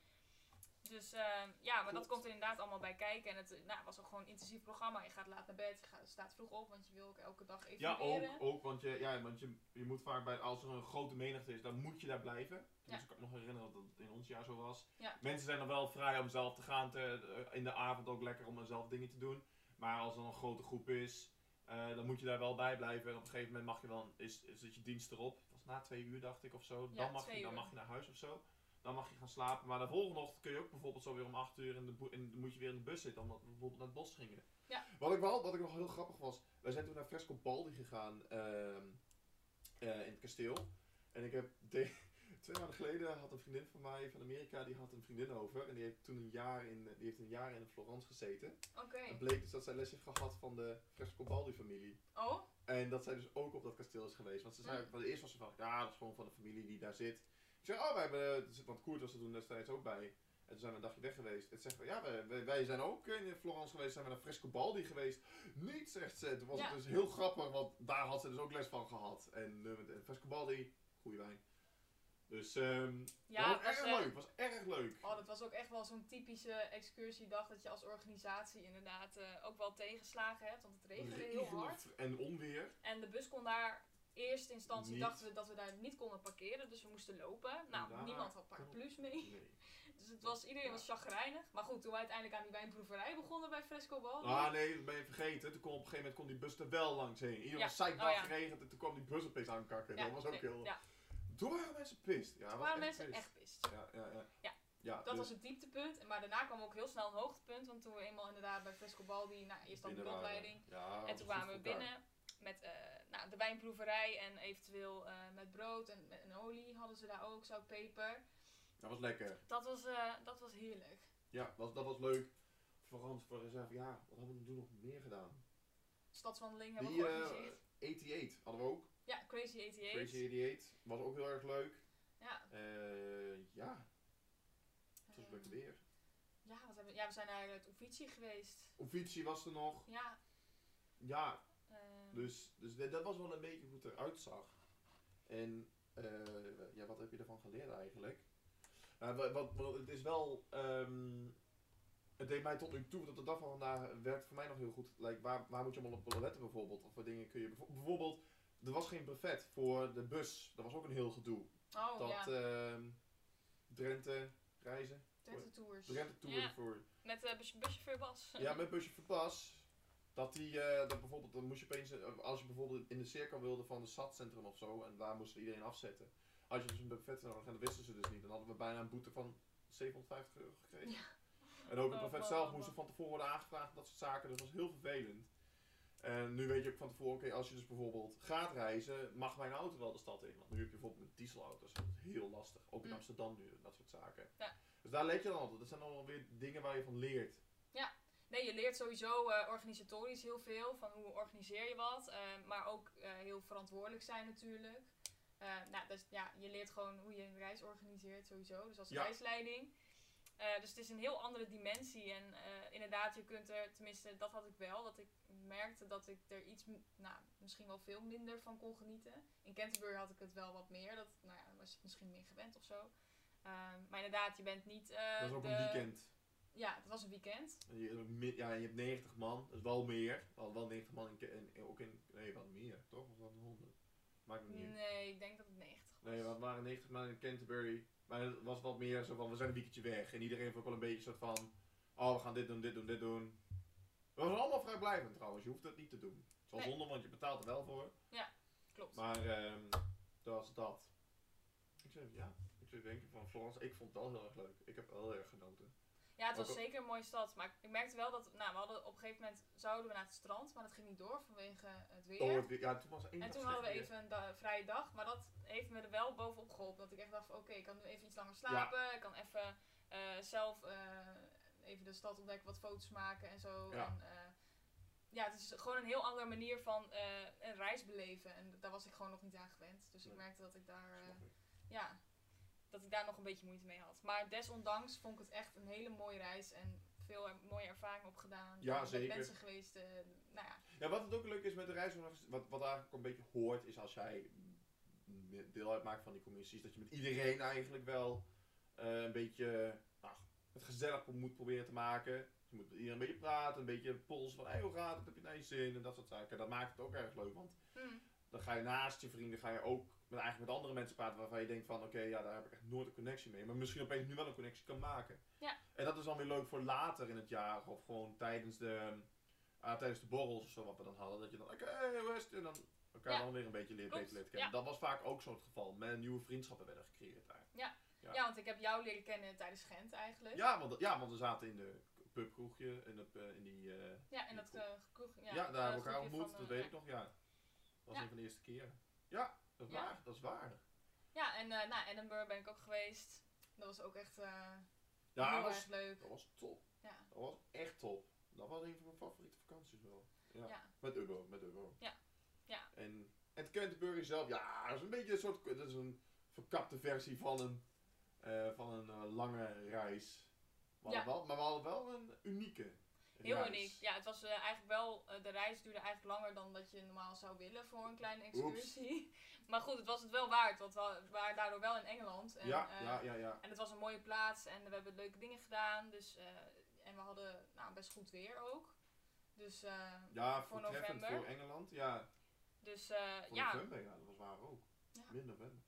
Dus eh, ja, maar dat komt er inderdaad allemaal bij kijken. En het nou, was ook gewoon een intensief programma. Je gaat laat naar bed, je gaat, staat vroeg op, want je wil ook elke dag even Ja, ook, ook want, je, ja, want je, je moet vaak bij, als er een grote menigte is, dan moet je daar blijven. Dus ik kan me nog herinneren dat het in ons jaar zo was. Ja. Mensen zijn dan wel vrij om zelf te gaan, te, eh, in de avond ook lekker om zelf dingen te doen. Maar als er een grote groep is, eh, dan moet je daar wel bij blijven. En op een gegeven moment mag je dan, is, is het je dienst erop. Het was na twee uur dacht ik of zo. Ja, Dan, mag je, dan mag je naar huis of zo. Dan mag je gaan slapen. Maar de volgende ochtend kun je ook bijvoorbeeld zo weer om 8 uur in de, in, moet je weer in de bus zitten. Omdat we bijvoorbeeld naar het bos gingen. Ja. Wat ik wel, wat ik nog heel grappig was. Wij zijn toen naar Fresco Baldi gegaan ehm, eh, in het kasteel. En ik heb de- [LAUGHS] twee maanden geleden had een vriendin van mij van Amerika, die had een vriendin over. En die heeft toen een jaar in, die heeft een jaar in Florence gezeten. Oké. Het bleek dus dat zij les heeft gehad van de Fresco Baldi familie. Oh, En dat zij dus ook op dat kasteel is geweest. Want ze zei, Mm. van eerst was ze van, ja, dat is gewoon van de familie die daar zit. Zei, oh, wij hebben, want Koert was er toen destijds ook bij. En toen zijn we een dagje weg geweest. En ze zegt van, ja, wij, wij, zijn ook in Florence geweest, zijn we naar Fresco Baldi geweest. Niet, zegt ze. Toen was Ja. het dus heel grappig, want daar had ze dus ook les van gehad. En uh, met Fresco Baldi, goede wijn. Dus, ehm ja, dat was was, erg eh, leuk, was erg leuk. Oh, dat was ook echt wel zo'n typische excursiedag dat je als organisatie inderdaad eh, ook wel tegenslagen hebt. Want het regende heel hard. En onweer. En de bus kon daar eerste instantie Niet. dachten we dat we daar niet konden parkeren. Dus we moesten lopen. Nou, daar niemand had paraplu's mee. Nee. [LAUGHS] Dus het was, iedereen was chagrijnig. Maar goed, toen we uiteindelijk aan die wijnproeverij begonnen bij Fresco Bal. Ah nee, dat ben je vergeten. Toen op een gegeven moment kon die bus er wel langs heen. Iedereen Ja. was zeiknat Oh, ja. geregend en toen kwam die bus opeens aankakken. ja, dat was ook nee, heel... Toen waren mensen pist. Ja, toen waren echt mensen pist. echt pist. Ja, ja, ja. Ja. ja Dat dus was het dieptepunt. Maar daarna kwam ook heel snel een hoogtepunt. Want toen we eenmaal inderdaad bij Fresco Baldi, nou, eerst dan de rondleiding. Ja, En toen kwamen we elkaar. binnen met eh, nou, de wijnproeverij en eventueel eh, met brood en, en olie hadden ze daar ook, zoutpeper. Dat was lekker. Dat was, eh, dat was heerlijk. Ja, was, dat was leuk. Vooral voor reserve. Ja, wat hebben we toen nog meer gedaan? Stadswandeling hebben we eh georganiseerd. 88 hadden we ook. ja, Crazy 88. Crazy 88. Was ook heel erg leuk. Ja. Ja, het was eh, lekker weer. ja, wat hebben, we- ja, we zijn naar het Uffizi geweest. Uffizi was er nog. Ja. Ja, Dus, dus dat dat was wel een beetje hoe het eruit zag. En eh, ja, wat heb je ervan geleerd eigenlijk? Nou, wat, wat, wat- het is wel. ehm, het deed mij tot nu toe, tot de dag van vandaag werkt voor mij nog heel goed. Like, waar, waar moet je allemaal op letten bijvoorbeeld? Of wat dingen kun je bijvo- bijvoorbeeld. Er was geen brevet voor de bus. Dat was ook een heel gedoe. oh dat ja, ehm, Drenthe reizen. Twente Tours. Drenthe Tour Ja. voor. Met uh, buschauffeur Bas. Ja, met busje verpas. Dat die, eh, dat bijvoorbeeld, dan moest je opeens, eh, als je bijvoorbeeld in de cirkel wilde van de stadcentrum of zo, en daar moesten iedereen afzetten. Als je dus een buffet nodig had, dan wisten ze dus niet. Dan hadden we bijna een boete van 750 euro gekregen. Ja. En ook het Oh, buffet oh, zelf oh, moest oh. van tevoren worden aangevraagd, dat soort zaken. Dus dat was heel vervelend. En nu weet je ook van tevoren, oké, als je dus bijvoorbeeld gaat reizen, mag mijn auto wel de stad in. Want nu heb je bijvoorbeeld met dieselauto's, dat is heel lastig. Ook in Mm. Amsterdam nu, dat soort zaken. Ja. Dus daar let je dan altijd. Dat zijn allemaal weer dingen waar je van leert. Nee, je leert sowieso eh, organisatorisch heel veel. Van hoe organiseer je wat. eh, maar ook eh, heel verantwoordelijk zijn natuurlijk. Eh, nou, dus, ja, je leert gewoon hoe je een reis organiseert sowieso. Dus als Ja. reisleiding. Eh, dus het is een heel andere dimensie. En inderdaad, je kunt er, tenminste dat had ik wel, dat ik merkte dat ik er iets, nou, misschien wel veel minder van kon genieten. In Canterbury had ik het wel wat meer. Dat, nou ja, was ik misschien meer gewend of zo. Ehm, maar inderdaad, je bent niet. dat is ook de- een weekend. Ja, het was een weekend. En je, ja, je hebt 90 man, dat is wel meer. Wel, wel 90 man in, ook in. Nee, wat meer, toch? Of wat 100? Maakt het niet. Nee, ik denk dat het 90 was. Nee, we waren 90 man in Canterbury. Maar het was wat meer zo van, we zijn een weekendje weg. En iedereen heeft ook wel een beetje soort van, oh we gaan dit doen, dit doen, dit doen. We waren allemaal vrijblijvend trouwens, je hoeft het niet te doen. Het is wel Nee. zonde, want je betaalt er wel voor. Klopt. Maar ehm dat was dat. Ik zei, ja, ik zou denken van Florence, ik vond het wel heel erg leuk. Ik heb wel heel erg genoten. Ja, het was Ook zeker een mooie stad. Maar ik merkte wel dat, nou, we hadden op een gegeven moment zouden we naar het strand, maar dat ging niet door vanwege het weer. Oh, het weer- ja, toen was één en toen hadden we even een da- vrije dag, maar dat heeft me er wel bovenop geholpen. Dat ik echt dacht van oké, ik kan nu even iets langer slapen. Ik kan even eh, zelf eh, even de stad ontdekken, wat foto's maken en zo. Ja. En, eh, ja, het is gewoon een heel andere manier van een reis beleven. En daar was ik gewoon nog niet aan gewend. Dus ik merkte dat ik daar... ik. ja, dat ik daar nog een beetje moeite mee had. Maar desondanks vond ik het echt een hele mooie reis en veel er- mooie ervaringen opgedaan. Ja, met zeker. mensen geweest, eh, nou ja. Ja, wat het ook leuk is met de reis, wat, wat eigenlijk een beetje hoort, is als jij deel uitmaakt van die commissies, dat je met iedereen eigenlijk wel eh, een beetje nou, het gezellig moet proberen te maken. Je moet met iedereen een beetje praten, een beetje polsen van, hey, hoe gaat het, heb je naar je zin en dat soort zaken. Dat maakt het ook erg leuk, want Hm, dan ga je naast je vrienden, ga je ook met, eigenlijk met andere mensen praten waarvan je denkt van, oké, ja, daar heb ik echt nooit een connectie mee. Maar misschien opeens nu wel een connectie kan maken. Ja. En dat is dan weer leuk voor later in het jaar, of gewoon tijdens de, ah, tijdens de borrels of zo, wat we dan hadden. Dat je dan, oké, hoe is het? En dan elkaar Ja. dan weer een beetje leert, beter leren kennen. ja. Dat was vaak ook zo het geval. Met nieuwe vriendschappen werden gecreëerd daar. Ja. ja. want ik heb jou leren kennen tijdens Gent eigenlijk. Ja, want, ja, want we zaten in de pubkroegje, in, het, eh, in die... eh, Ja, en dat eh kroeg, ja, ja, daar hebben we elkaar ontmoet, dat weet ik nog, ja. Dat was Ja. een van de eerste keren. Ja, dat is Ja. waar, dat is waar. Ja, en nou, Edinburgh ben ik ook geweest. Dat was ook echt eh, Ja, heel dat was, erg leuk. dat was top. Ja. Dat was echt top. Dat was een van mijn favoriete vakanties wel. Ja. Ja. Met Ubbo, met Ubbo. Ja. Ja. En het Canterbury zelf, ja, dat is een beetje een soort, dat is een verkapte versie van een, eh, van een lange reis. We Ja. wel, maar we hadden wel een unieke Heel reis. uniek. Ja, het was eh, eigenlijk wel, eh, de reis duurde eigenlijk langer dan dat je normaal zou willen voor een kleine excursie. [LAUGHS] Maar goed, het was het wel waard, want we waren daardoor wel in Engeland. En, Ja, eh, ja, ja, ja. En het was een mooie plaats en we hebben leuke dingen gedaan. Dus, en we hadden nou, best goed weer ook. Dus, Ja, voor november. voor Engeland. Ja, dus voor ja, november, ja, dat was waar ook. Ja. Midden november.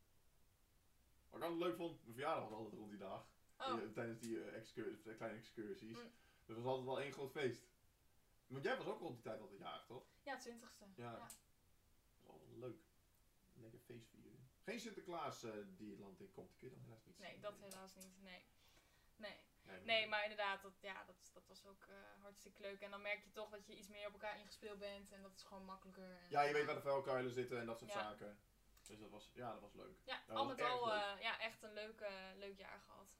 Wat ik altijd leuk vond, mijn verjaardag was altijd rond die dag. oh, tijdens die kleine excursies. Mm. Dus het was altijd wel één groot feest. Want jij was ook rond die tijd altijd jarig, toch? ja, twintigste. Ja. Ja. Dat was altijd leuk. Lekker feest vieren. Geen Sinterklaas eh, die het land in komt, kun je dan helaas niet Nee, zien. dat helaas niet. Nee. Nee. Nee, Nee, maar inderdaad, dat, ja, dat, dat was ook eh, hartstikke leuk. En dan merk je toch dat je iets meer op elkaar ingespeeld bent. En dat is gewoon makkelijker. En, Ja, je weet waar de vuilkuilen zitten en dat soort Ja. zaken. Dus dat was, ja, dat was leuk. Ja, dat al met al ja, echt een leuk, leuk jaar gehad.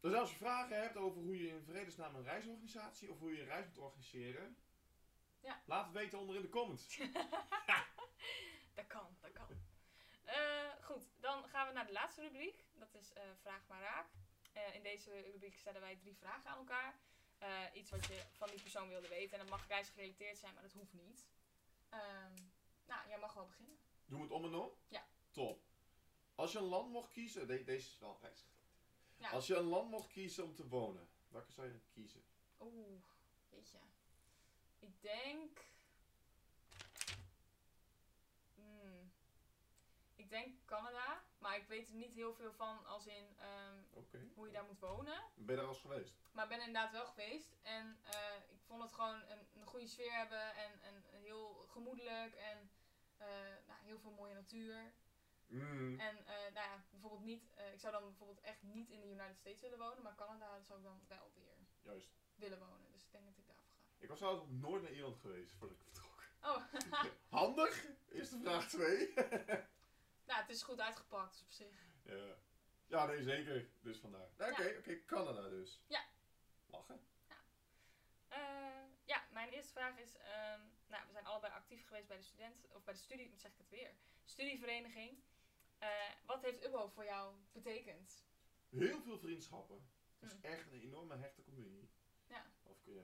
Dus als je vragen hebt over hoe je in vredesnaam een reisorganisatie of hoe je een reis moet organiseren, Ja. laat het weten onder in de comments. [LAUGHS] [LAUGHS] dat kan, dat kan. Eh, goed, dan gaan we naar de laatste rubriek. Dat is eh, Vraag maar raak. Eh, in deze rubriek stellen wij drie vragen aan elkaar. Iets wat je van die persoon wilde weten. En dat mag reisgerelateerd zijn, maar dat hoeft niet. Ehm, nou, jij mag wel beginnen. Doen we het om en om? Ja. Top. Als je een land mocht kiezen, de- deze is wel reisgerelateerd. Ja. Als je een land mocht kiezen om te wonen, welke zou je dan kiezen? Oeh, weet je. Ik denk. Hmm. Ik denk Canada, maar ik weet er niet heel veel van als in ehm, hoe je daar moet wonen. Ben je daar al eens geweest? Maar ik ben inderdaad wel geweest en eh, ik vond het gewoon een, een goede sfeer hebben en, en heel gemoedelijk en eh, nou, heel veel mooie natuur. Mm. En eh, nou ja, bijvoorbeeld niet, eh, ik zou dan bijvoorbeeld echt niet in de United States willen wonen, maar Canada zou ik dan wel weer Juist. willen wonen. Dus ik denk dat ik daarvoor ga. Ik was trouwens nog nooit naar Ierland geweest voordat ik vertrok. Oh, [LAUGHS] Handig is de vraag 2. [LAUGHS] nou, het is goed uitgepakt dus op zich. ja. ja, nee, zeker. Dus vandaar. Nou, Oké, Ja. oké, Canada dus. Ja. Lachen. Eh, ja, mijn eerste vraag is, ehm, nou, we zijn allebei actief geweest bij de student, of bij de studie, zeg ik het weer, studievereniging. Eh, wat heeft UBO voor jou betekend? Heel veel vriendschappen. Het is Mm. echt een enorme hechte communie. Ja. Of, ja,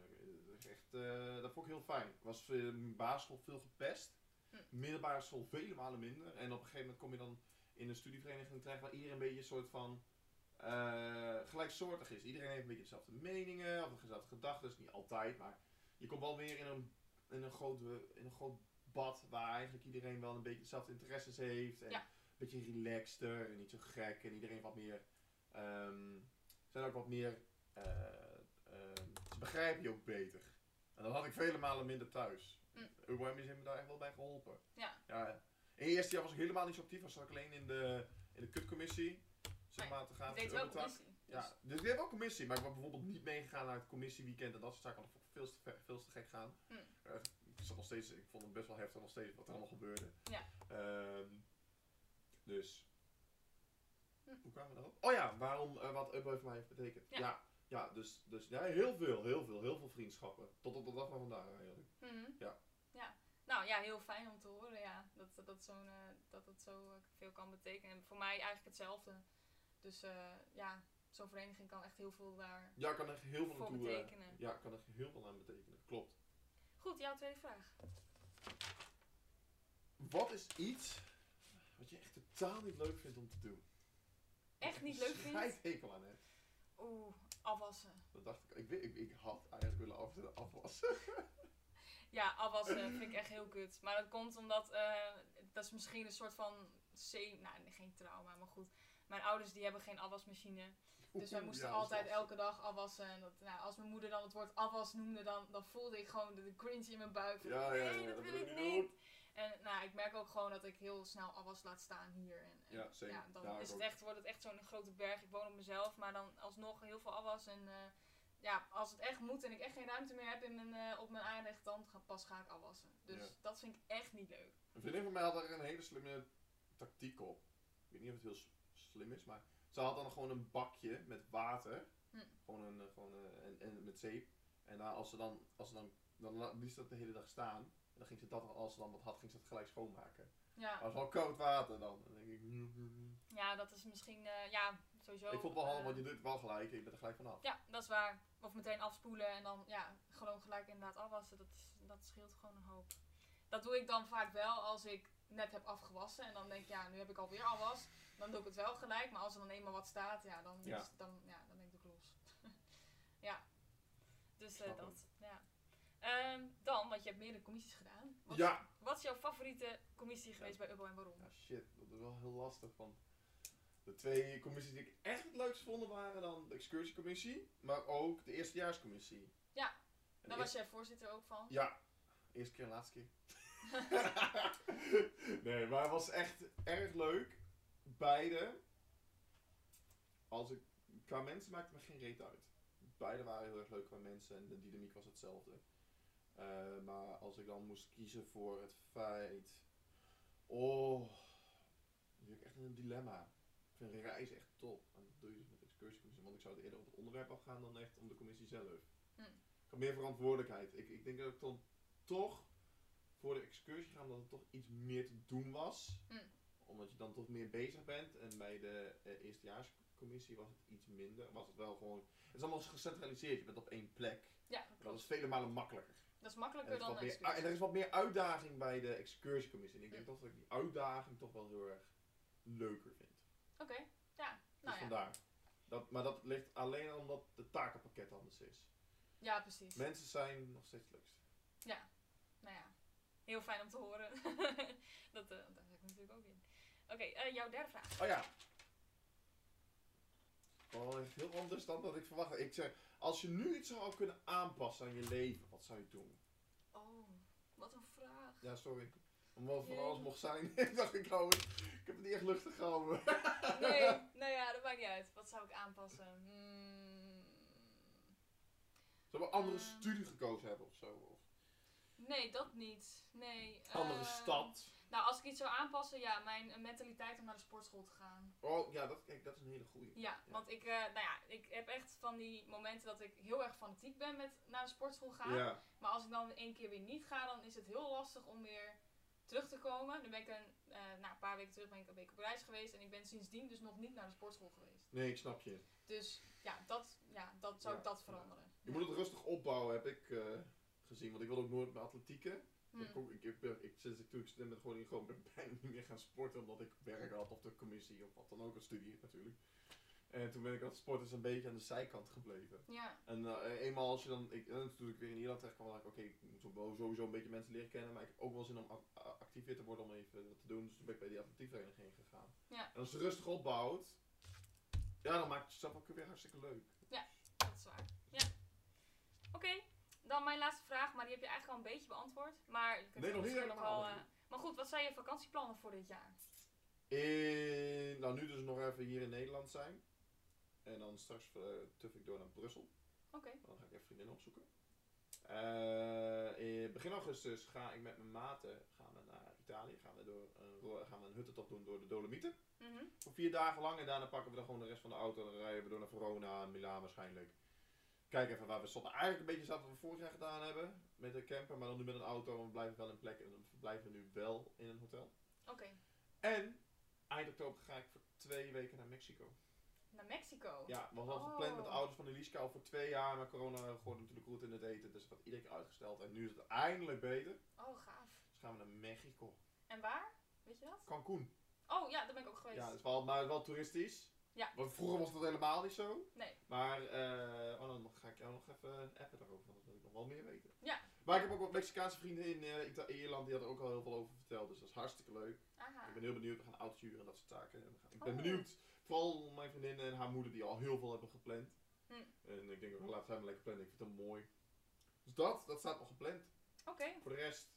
is echt, eh, dat vond ik heel fijn. Ik was eh, in basisschool veel gepest. Mm. Middelbare school vele malen minder. En op een gegeven moment kom je dan in een studievereniging terecht waar iedereen een beetje een soort van eh, gelijksoortig is. Iedereen heeft een beetje dezelfde meningen of dezelfde gedachten. Niet altijd, maar je komt wel weer in een, in een, groot, in een groot bad waar eigenlijk iedereen wel een beetje dezelfde interesses heeft. En Ja. Een beetje relaxter en niet zo gek. En iedereen wat meer, ehm, zijn ook wat meer, eh, ehm, ze begrijpen je ook beter. En dat had ik vele malen minder thuis. Mm. UWM heeft me daar echt wel bij geholpen. Ja. ja. In het eerste jaar was ik helemaal niet zo actief. Was ik alleen in de, in de kutcommissie. Zeg Nee, maar te gaan voor deed commissie. Ja, dus ik heb wel commissie, maar ik ben bijvoorbeeld niet meegegaan naar het commissieweekend en dat soort zaken. Ik veel te, veel te gek gaan. Hm. Eh, ik, zat nog steeds, ik vond het best wel heftig nog steeds wat er allemaal gebeurde. Ja. Ehm, dus. Hm. Hoe kwamen we daarop? Oh ja, waarom, eh, wat Upboy voor mij heeft betekend. Ja. Ja, ja, dus, dus ja, heel veel, heel veel, heel veel vriendschappen. Tot op de dag van vandaag eigenlijk. Mhm. Ja. ja. Nou ja, heel fijn om te horen, ja. Dat dat, dat, zo'n, eh, dat het zo eh, veel kan betekenen. En voor mij eigenlijk hetzelfde. Dus ja, zo'n vereniging kan echt heel veel daar Ja, kan er heel veel eh, betekenen. Ja, kan er heel veel aan betekenen. Klopt. Goed, jouw tweede vraag. Wat is iets wat je echt totaal niet leuk vindt om te doen? Echt niet leuk vindt? Schijt hekel aan hebt. Oeh, afwassen. Dat dacht ik. Ik, ik, ik had eigenlijk willen af, afwassen. [LAUGHS] Ja, afwassen vind ik echt heel kut. Maar dat komt omdat, eh, dat is misschien een soort van, se- nou geen trauma, maar goed. Mijn ouders die hebben geen afwasmachine. Dus wij moesten ja, altijd elke dag afwassen. En dat, nou, als mijn moeder dan het woord afwas noemde, dan, dan voelde ik gewoon de, de cringe in mijn buik. Van, Ja, ja, nee, dat wil ik ik niet. En nou, ik merk ook gewoon dat ik heel snel afwas laat staan hier. En, en Ja, ja, dan Daar is het echt, wordt het echt zo'n grote berg. Ik woon op mezelf, maar dan alsnog heel veel afwas. En eh, ja, als het echt moet en ik echt geen ruimte meer heb in mijn, eh, op mijn aanrecht, dan ga, pas ga ik afwassen. Dus Ja. dat vind ik echt niet leuk. Een vriendin van mij had er een hele slimme tactiek op. Ik weet niet of het heel slim is, maar ze had dan gewoon een bakje met water. Hm. Gewoon een, gewoon, eh, en, en met zeep. En dan als ze dan, als ze dan, dan liet ze dat de hele dag staan. En dan ging ze dat, als ze dan wat had, ging ze dat gelijk schoonmaken. Ja, Maar het was wel koud water dan. Dan denk ik, ja dat is misschien, eh, ja, sowieso. ik vond het wel handig, eh, want je doet het wel gelijk. Je bent er gelijk vanaf. Ja, dat is waar. Of meteen afspoelen en dan ja, gewoon gelijk inderdaad afwassen. Dat, is, dat scheelt gewoon een hoop. Dat doe ik dan vaak wel als ik net heb afgewassen. En dan denk ik, ja, nu heb ik alweer afwas. Dan doe ik het wel gelijk. Maar als er dan eenmaal wat staat, ja, dan, Ja. Is, dan, ja, dan ben ik ook los. [LAUGHS] ja. Dus eh, dat, Ehm, dan, want je hebt meerdere commissies gedaan. Wat, Ja. wat is jouw favoriete commissie geweest bij Ubbo en waarom? Ja, shit, dat is wel heel lastig. Want de twee commissies die ik echt het leukst vond waren dan de excursiecommissie, maar ook de eerstejaarscommissie. Ja, En Daar was jij voorzitter ook van. Ja, eerste keer en laatste keer. [LAUGHS] nee, maar het was echt erg leuk. Beide. Als ik, qua mensen maakte me geen reet uit. Beide waren heel erg leuk qua mensen en de dynamiek was hetzelfde. Eh, maar als ik dan moest kiezen voor het feit. Oh, nu heb ik echt in een dilemma. Ik vind reis echt top. En dat doe je dus met excursiecommissie. Want ik zou het eerder op het onderwerp afgaan dan echt om de commissie zelf. Hm. Ik had meer verantwoordelijkheid. Ik, ik denk dat ik dan toch voor de excursie ga, omdat het toch iets meer te doen was. Hm. Omdat je dan toch meer bezig bent. En bij de eh, eerstejaarscommissie was het iets minder. Was het wel gewoon. Het is allemaal gecentraliseerd. Je bent op één plek. Ja, Dat is vele malen makkelijker. Dat is makkelijker dan een excursie. en er is wat meer uitdaging bij de excursiecommissie. En ik denk Hm. dat ik die uitdaging toch wel heel erg leuker vind. Oké, ja. Dus Nou ja. vandaar. Dat, maar dat ligt alleen omdat het takenpakket anders is. ja, precies. Mensen zijn nog steeds leukst. Nou ja, heel fijn om te horen. [LAUGHS] dat, eh daar zit ik natuurlijk ook in. Oké, eh, jouw derde vraag. Oh ja. Oh, heel anders dan dat ik verwachtte. Ik zeg, als je nu iets zou kunnen aanpassen aan je leven, wat zou je doen? Oh, wat een vraag. Ja, sorry. Omdat het van alles mocht zijn. [LAUGHS] ik dacht, ik hou het. Ik heb het niet echt luchtig gehouden. [LAUGHS] Nee, nou ja, dat maakt niet uit. Wat zou ik aanpassen? Hmm, Zou we een andere Eh. studie gekozen hebben of zo? Of nee, dat niet. Nee. andere ehm, stad? Nou, als ik iets zou aanpassen, ja, mijn eh, mentaliteit om naar de sportschool te gaan. Oh ja, dat, kijk, dat is een hele goeie. Ja, want ik, eh, nou ja, ik heb echt van die momenten dat ik heel erg fanatiek ben met naar de sportschool gaan. Ja. Maar als ik dan één keer weer niet ga, dan is het heel lastig om weer terug te komen. Nu ben ik een, eh, nou, een paar weken terug ben ik een week op reis geweest. En ik ben sindsdien dus nog niet naar de sportschool geweest. Nee, ik snap je. Dus ja, dat, ja, dat zou Ja, ik dat ja. veranderen. Je moet het rustig opbouwen, heb ik gezien. Want ik wil ook nooit met atletieken. Hm. Ik, ik, ik, ik, ik, sinds ik toen ik student ben, gewoon, niet- gewoon ben [LAUGHS] bijna niet meer gaan sporten. Omdat ik werk had of de commissie of wat dan ook, een studie natuurlijk. En toen ben ik als sporters een beetje aan de zijkant gebleven. Ja, En eh, eenmaal als je dan, ik, en toen ik weer in Ierland terecht kwam, dacht ik, oké, ik moet sowieso een beetje mensen leren kennen. Maar ik heb ook wel zin om actief weer te worden om even wat te doen. Dus toen ben ik bij die atletiekvereniging heen gegaan. Ja. En als je rustig opbouwt, ja, dan maakt het jezelf ook weer hartstikke leuk. dat is waar. Ja. Oké, dan mijn laatste vraag, maar die heb je eigenlijk al een beetje beantwoord. Maar je kunt Nee, nog niet helemaal, eh, maar goed, wat zijn je vakantieplannen voor dit jaar? In, nou, nu dus nog even hier in Nederland zijn. En dan straks eh tuf ik door naar Brussel. Oké. Dan ga ik even vriendinnen opzoeken. Eh, in begin augustus ga ik met mijn maten gaan we naar Italië. Gaan we, door een, ro- gaan we een huttentocht doen door de Dolomieten. Mhm. Voor vier dagen lang. En daarna pakken we dan gewoon de rest van de auto. Dan rijden we door naar Verona, Milaan waarschijnlijk. Kijk even waar we stonden. Eigenlijk een beetje hetzelfde wat we vorig jaar gedaan hebben. Met de camper. Maar dan nu met een auto. En we blijven wel in plek. En we nu wel in een hotel. Oké. En eind oktober ga ik voor twee weken naar Mexico. Naar Mexico. Ja, we hadden Oh. gepland met de ouders van Eliska al voor twee jaar. Maar corona gooide natuurlijk goed in het eten. Dus dat iedere keer uitgesteld. En nu is het eindelijk beter. Oh, gaaf. Dus gaan we naar Mexico. En waar? Weet je dat? Cancun. Oh, ja, daar ben ik ook geweest. Ja, het is wel, maar wel toeristisch. Ja. Want vroeger was dat helemaal niet zo. Nee. Maar, eh, oh, dan ga ik jou nog even appen daarover, want dan wil ik nog wel meer weten. Ja. Maar ik heb ook wat Mexicaanse vrienden in eh, Ita- Ierland, die hadden er ook al heel veel over verteld, dus dat is hartstikke leuk. Aha. Ik ben heel benieuwd, we gaan auto's huren en dat soort zaken. En we gaan- ik ben Oh. benieuwd, vooral mijn vriendin en haar moeder, die al heel veel hebben gepland. Hm. En ik denk ook, laat zij maar lekker plannen, ik vind het mooi. Dus dat, dat staat nog gepland. Oké. Voor de rest,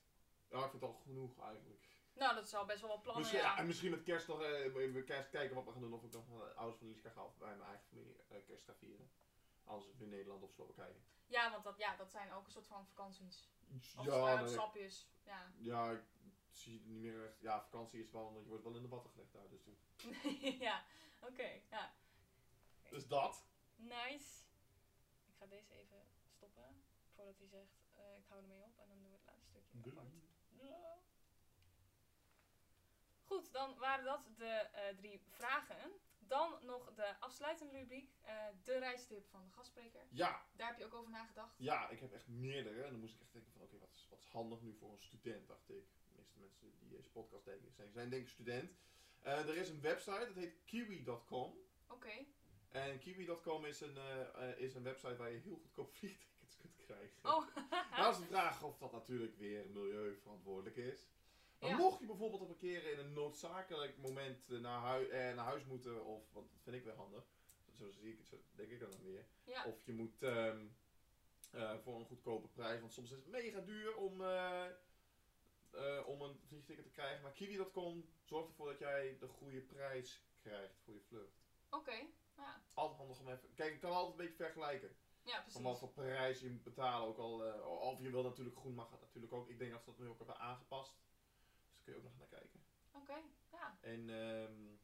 ja, ik vind het al genoeg eigenlijk. Nou, dat zal best wel wat plannen, Misschien, ja. en misschien met kerst nog, eh, even kerst kijken wat we gaan doen. Of ik nog van de ouders van Eliska ga of bij mijn eigen familie eh, kerst ga vieren. Anders in Nederland of Slowakije. Ja, want dat, ja, dat zijn ook een soort van vakanties. Of ja, eh, nee, stapjes. Ja. ja, ik zie het niet meer echt. Ja, vakantie is wel, je wordt wel in de watten gelegd daar. Dus, [LAUGHS] ja, oké. ja. dus dat. Nice. Ik ga deze even stoppen. Voordat hij zegt, eh, ik hou ermee op. En dan doen we het laatste stukje apart. Ja. Goed, dan waren dat de eh, drie vragen. Dan nog de afsluitende rubriek. eh, de reistip van de gastspreker. Ja, Daar heb je ook over nagedacht. ja, ik heb echt meerdere. En dan moest ik echt denken van, oké, wat, is, wat is handig nu voor een student, dacht ik. De meeste mensen die deze podcast denken, zijn, zijn denk ik student. Eh, er is een website, dat heet kiwi.com. Oké. En kiwi.com is een, is een website waar je heel goedkoop [LAUGHS] vliegtickets kunt krijgen. Oh, Nou is de vraag of dat natuurlijk weer milieuverantwoordelijk is. Maar Ja. mocht je bijvoorbeeld op een keer in een noodzakelijk moment eh, naar, hui- eh, naar huis moeten, of, want dat vind ik wel handig, zo zie ik het, zo denk ik dan nog meer. ja. Of je moet ehm, eh, voor een goedkope prijs, want soms is het mega duur om, eh, om een vliegticket te krijgen. Maar kiwi.com zorgt ervoor dat jij de goede prijs krijgt voor je vlucht. Oké. Ja. Altijd handig om even, kijk, je kan altijd een beetje vergelijken. ja, precies. Van wat voor prijs je moet betalen. Ook al, of je wil natuurlijk groen, mag dat natuurlijk ook. Ik denk dat ze dat nu ook hebben aangepast. Daar kun je ook nog naar kijken. Oké, ja. En ehm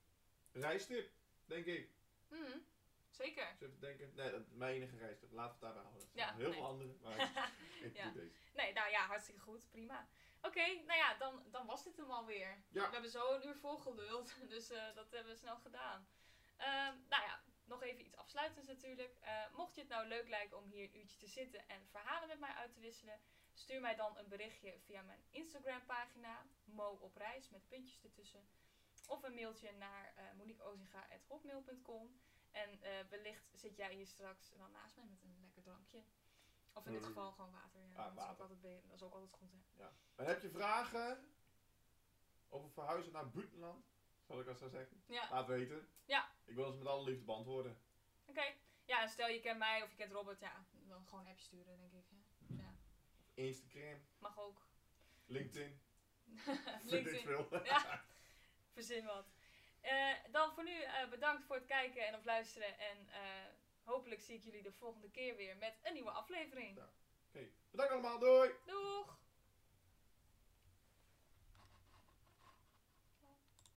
reistip, denk ik. Mhm. Zeker. Dus even denken. Nee, dat, mijn enige reistip. Laten we het daarbij houden. Ja, heel nee. veel andere, maar [LAUGHS] ik Ja. doe deze. Nee, nou ja, hartstikke goed. Prima. Oké, nou ja, dan, dan was dit hem alweer. Ja. We hebben zo een uur volgeluld, [LAUGHS] dus eh, dat hebben we snel gedaan. Ehm, nou ja, nog even iets afsluitends natuurlijk. Eh, mocht je het nou leuk lijken om hier een uurtje te zitten en verhalen met mij uit te wisselen, stuur mij dan een berichtje via mijn Instagram pagina, Mo op reis met puntjes ertussen. Of een mailtje naar moniqueozinga.hotmail.com. En eh, wellicht zit jij hier straks dan naast mij met een lekker drankje. Of in dit Mm. geval gewoon water. Ja, Ah, dat, Is ook altijd, dat is ook altijd goed. Hè? En heb je vragen over verhuizen naar buitenland? Zal ik dat zo zeggen? Ja, Laat weten. Ja. Ik wil ze met alle liefde beantwoorden. oké. Ja, en stel je kent mij of je kent Robert, ja, dan gewoon een appje sturen, denk ik. hè. Instagram, mag ook. LinkedIn. [LAUGHS] LinkedIn. veel. [LAUGHS] Ja, verzin wat. Eh, dan voor nu eh, bedankt voor het kijken en of luisteren. En eh, hopelijk zie ik jullie de volgende keer weer met een nieuwe aflevering. Ja. Oké, bedankt allemaal. Doei! Doeg!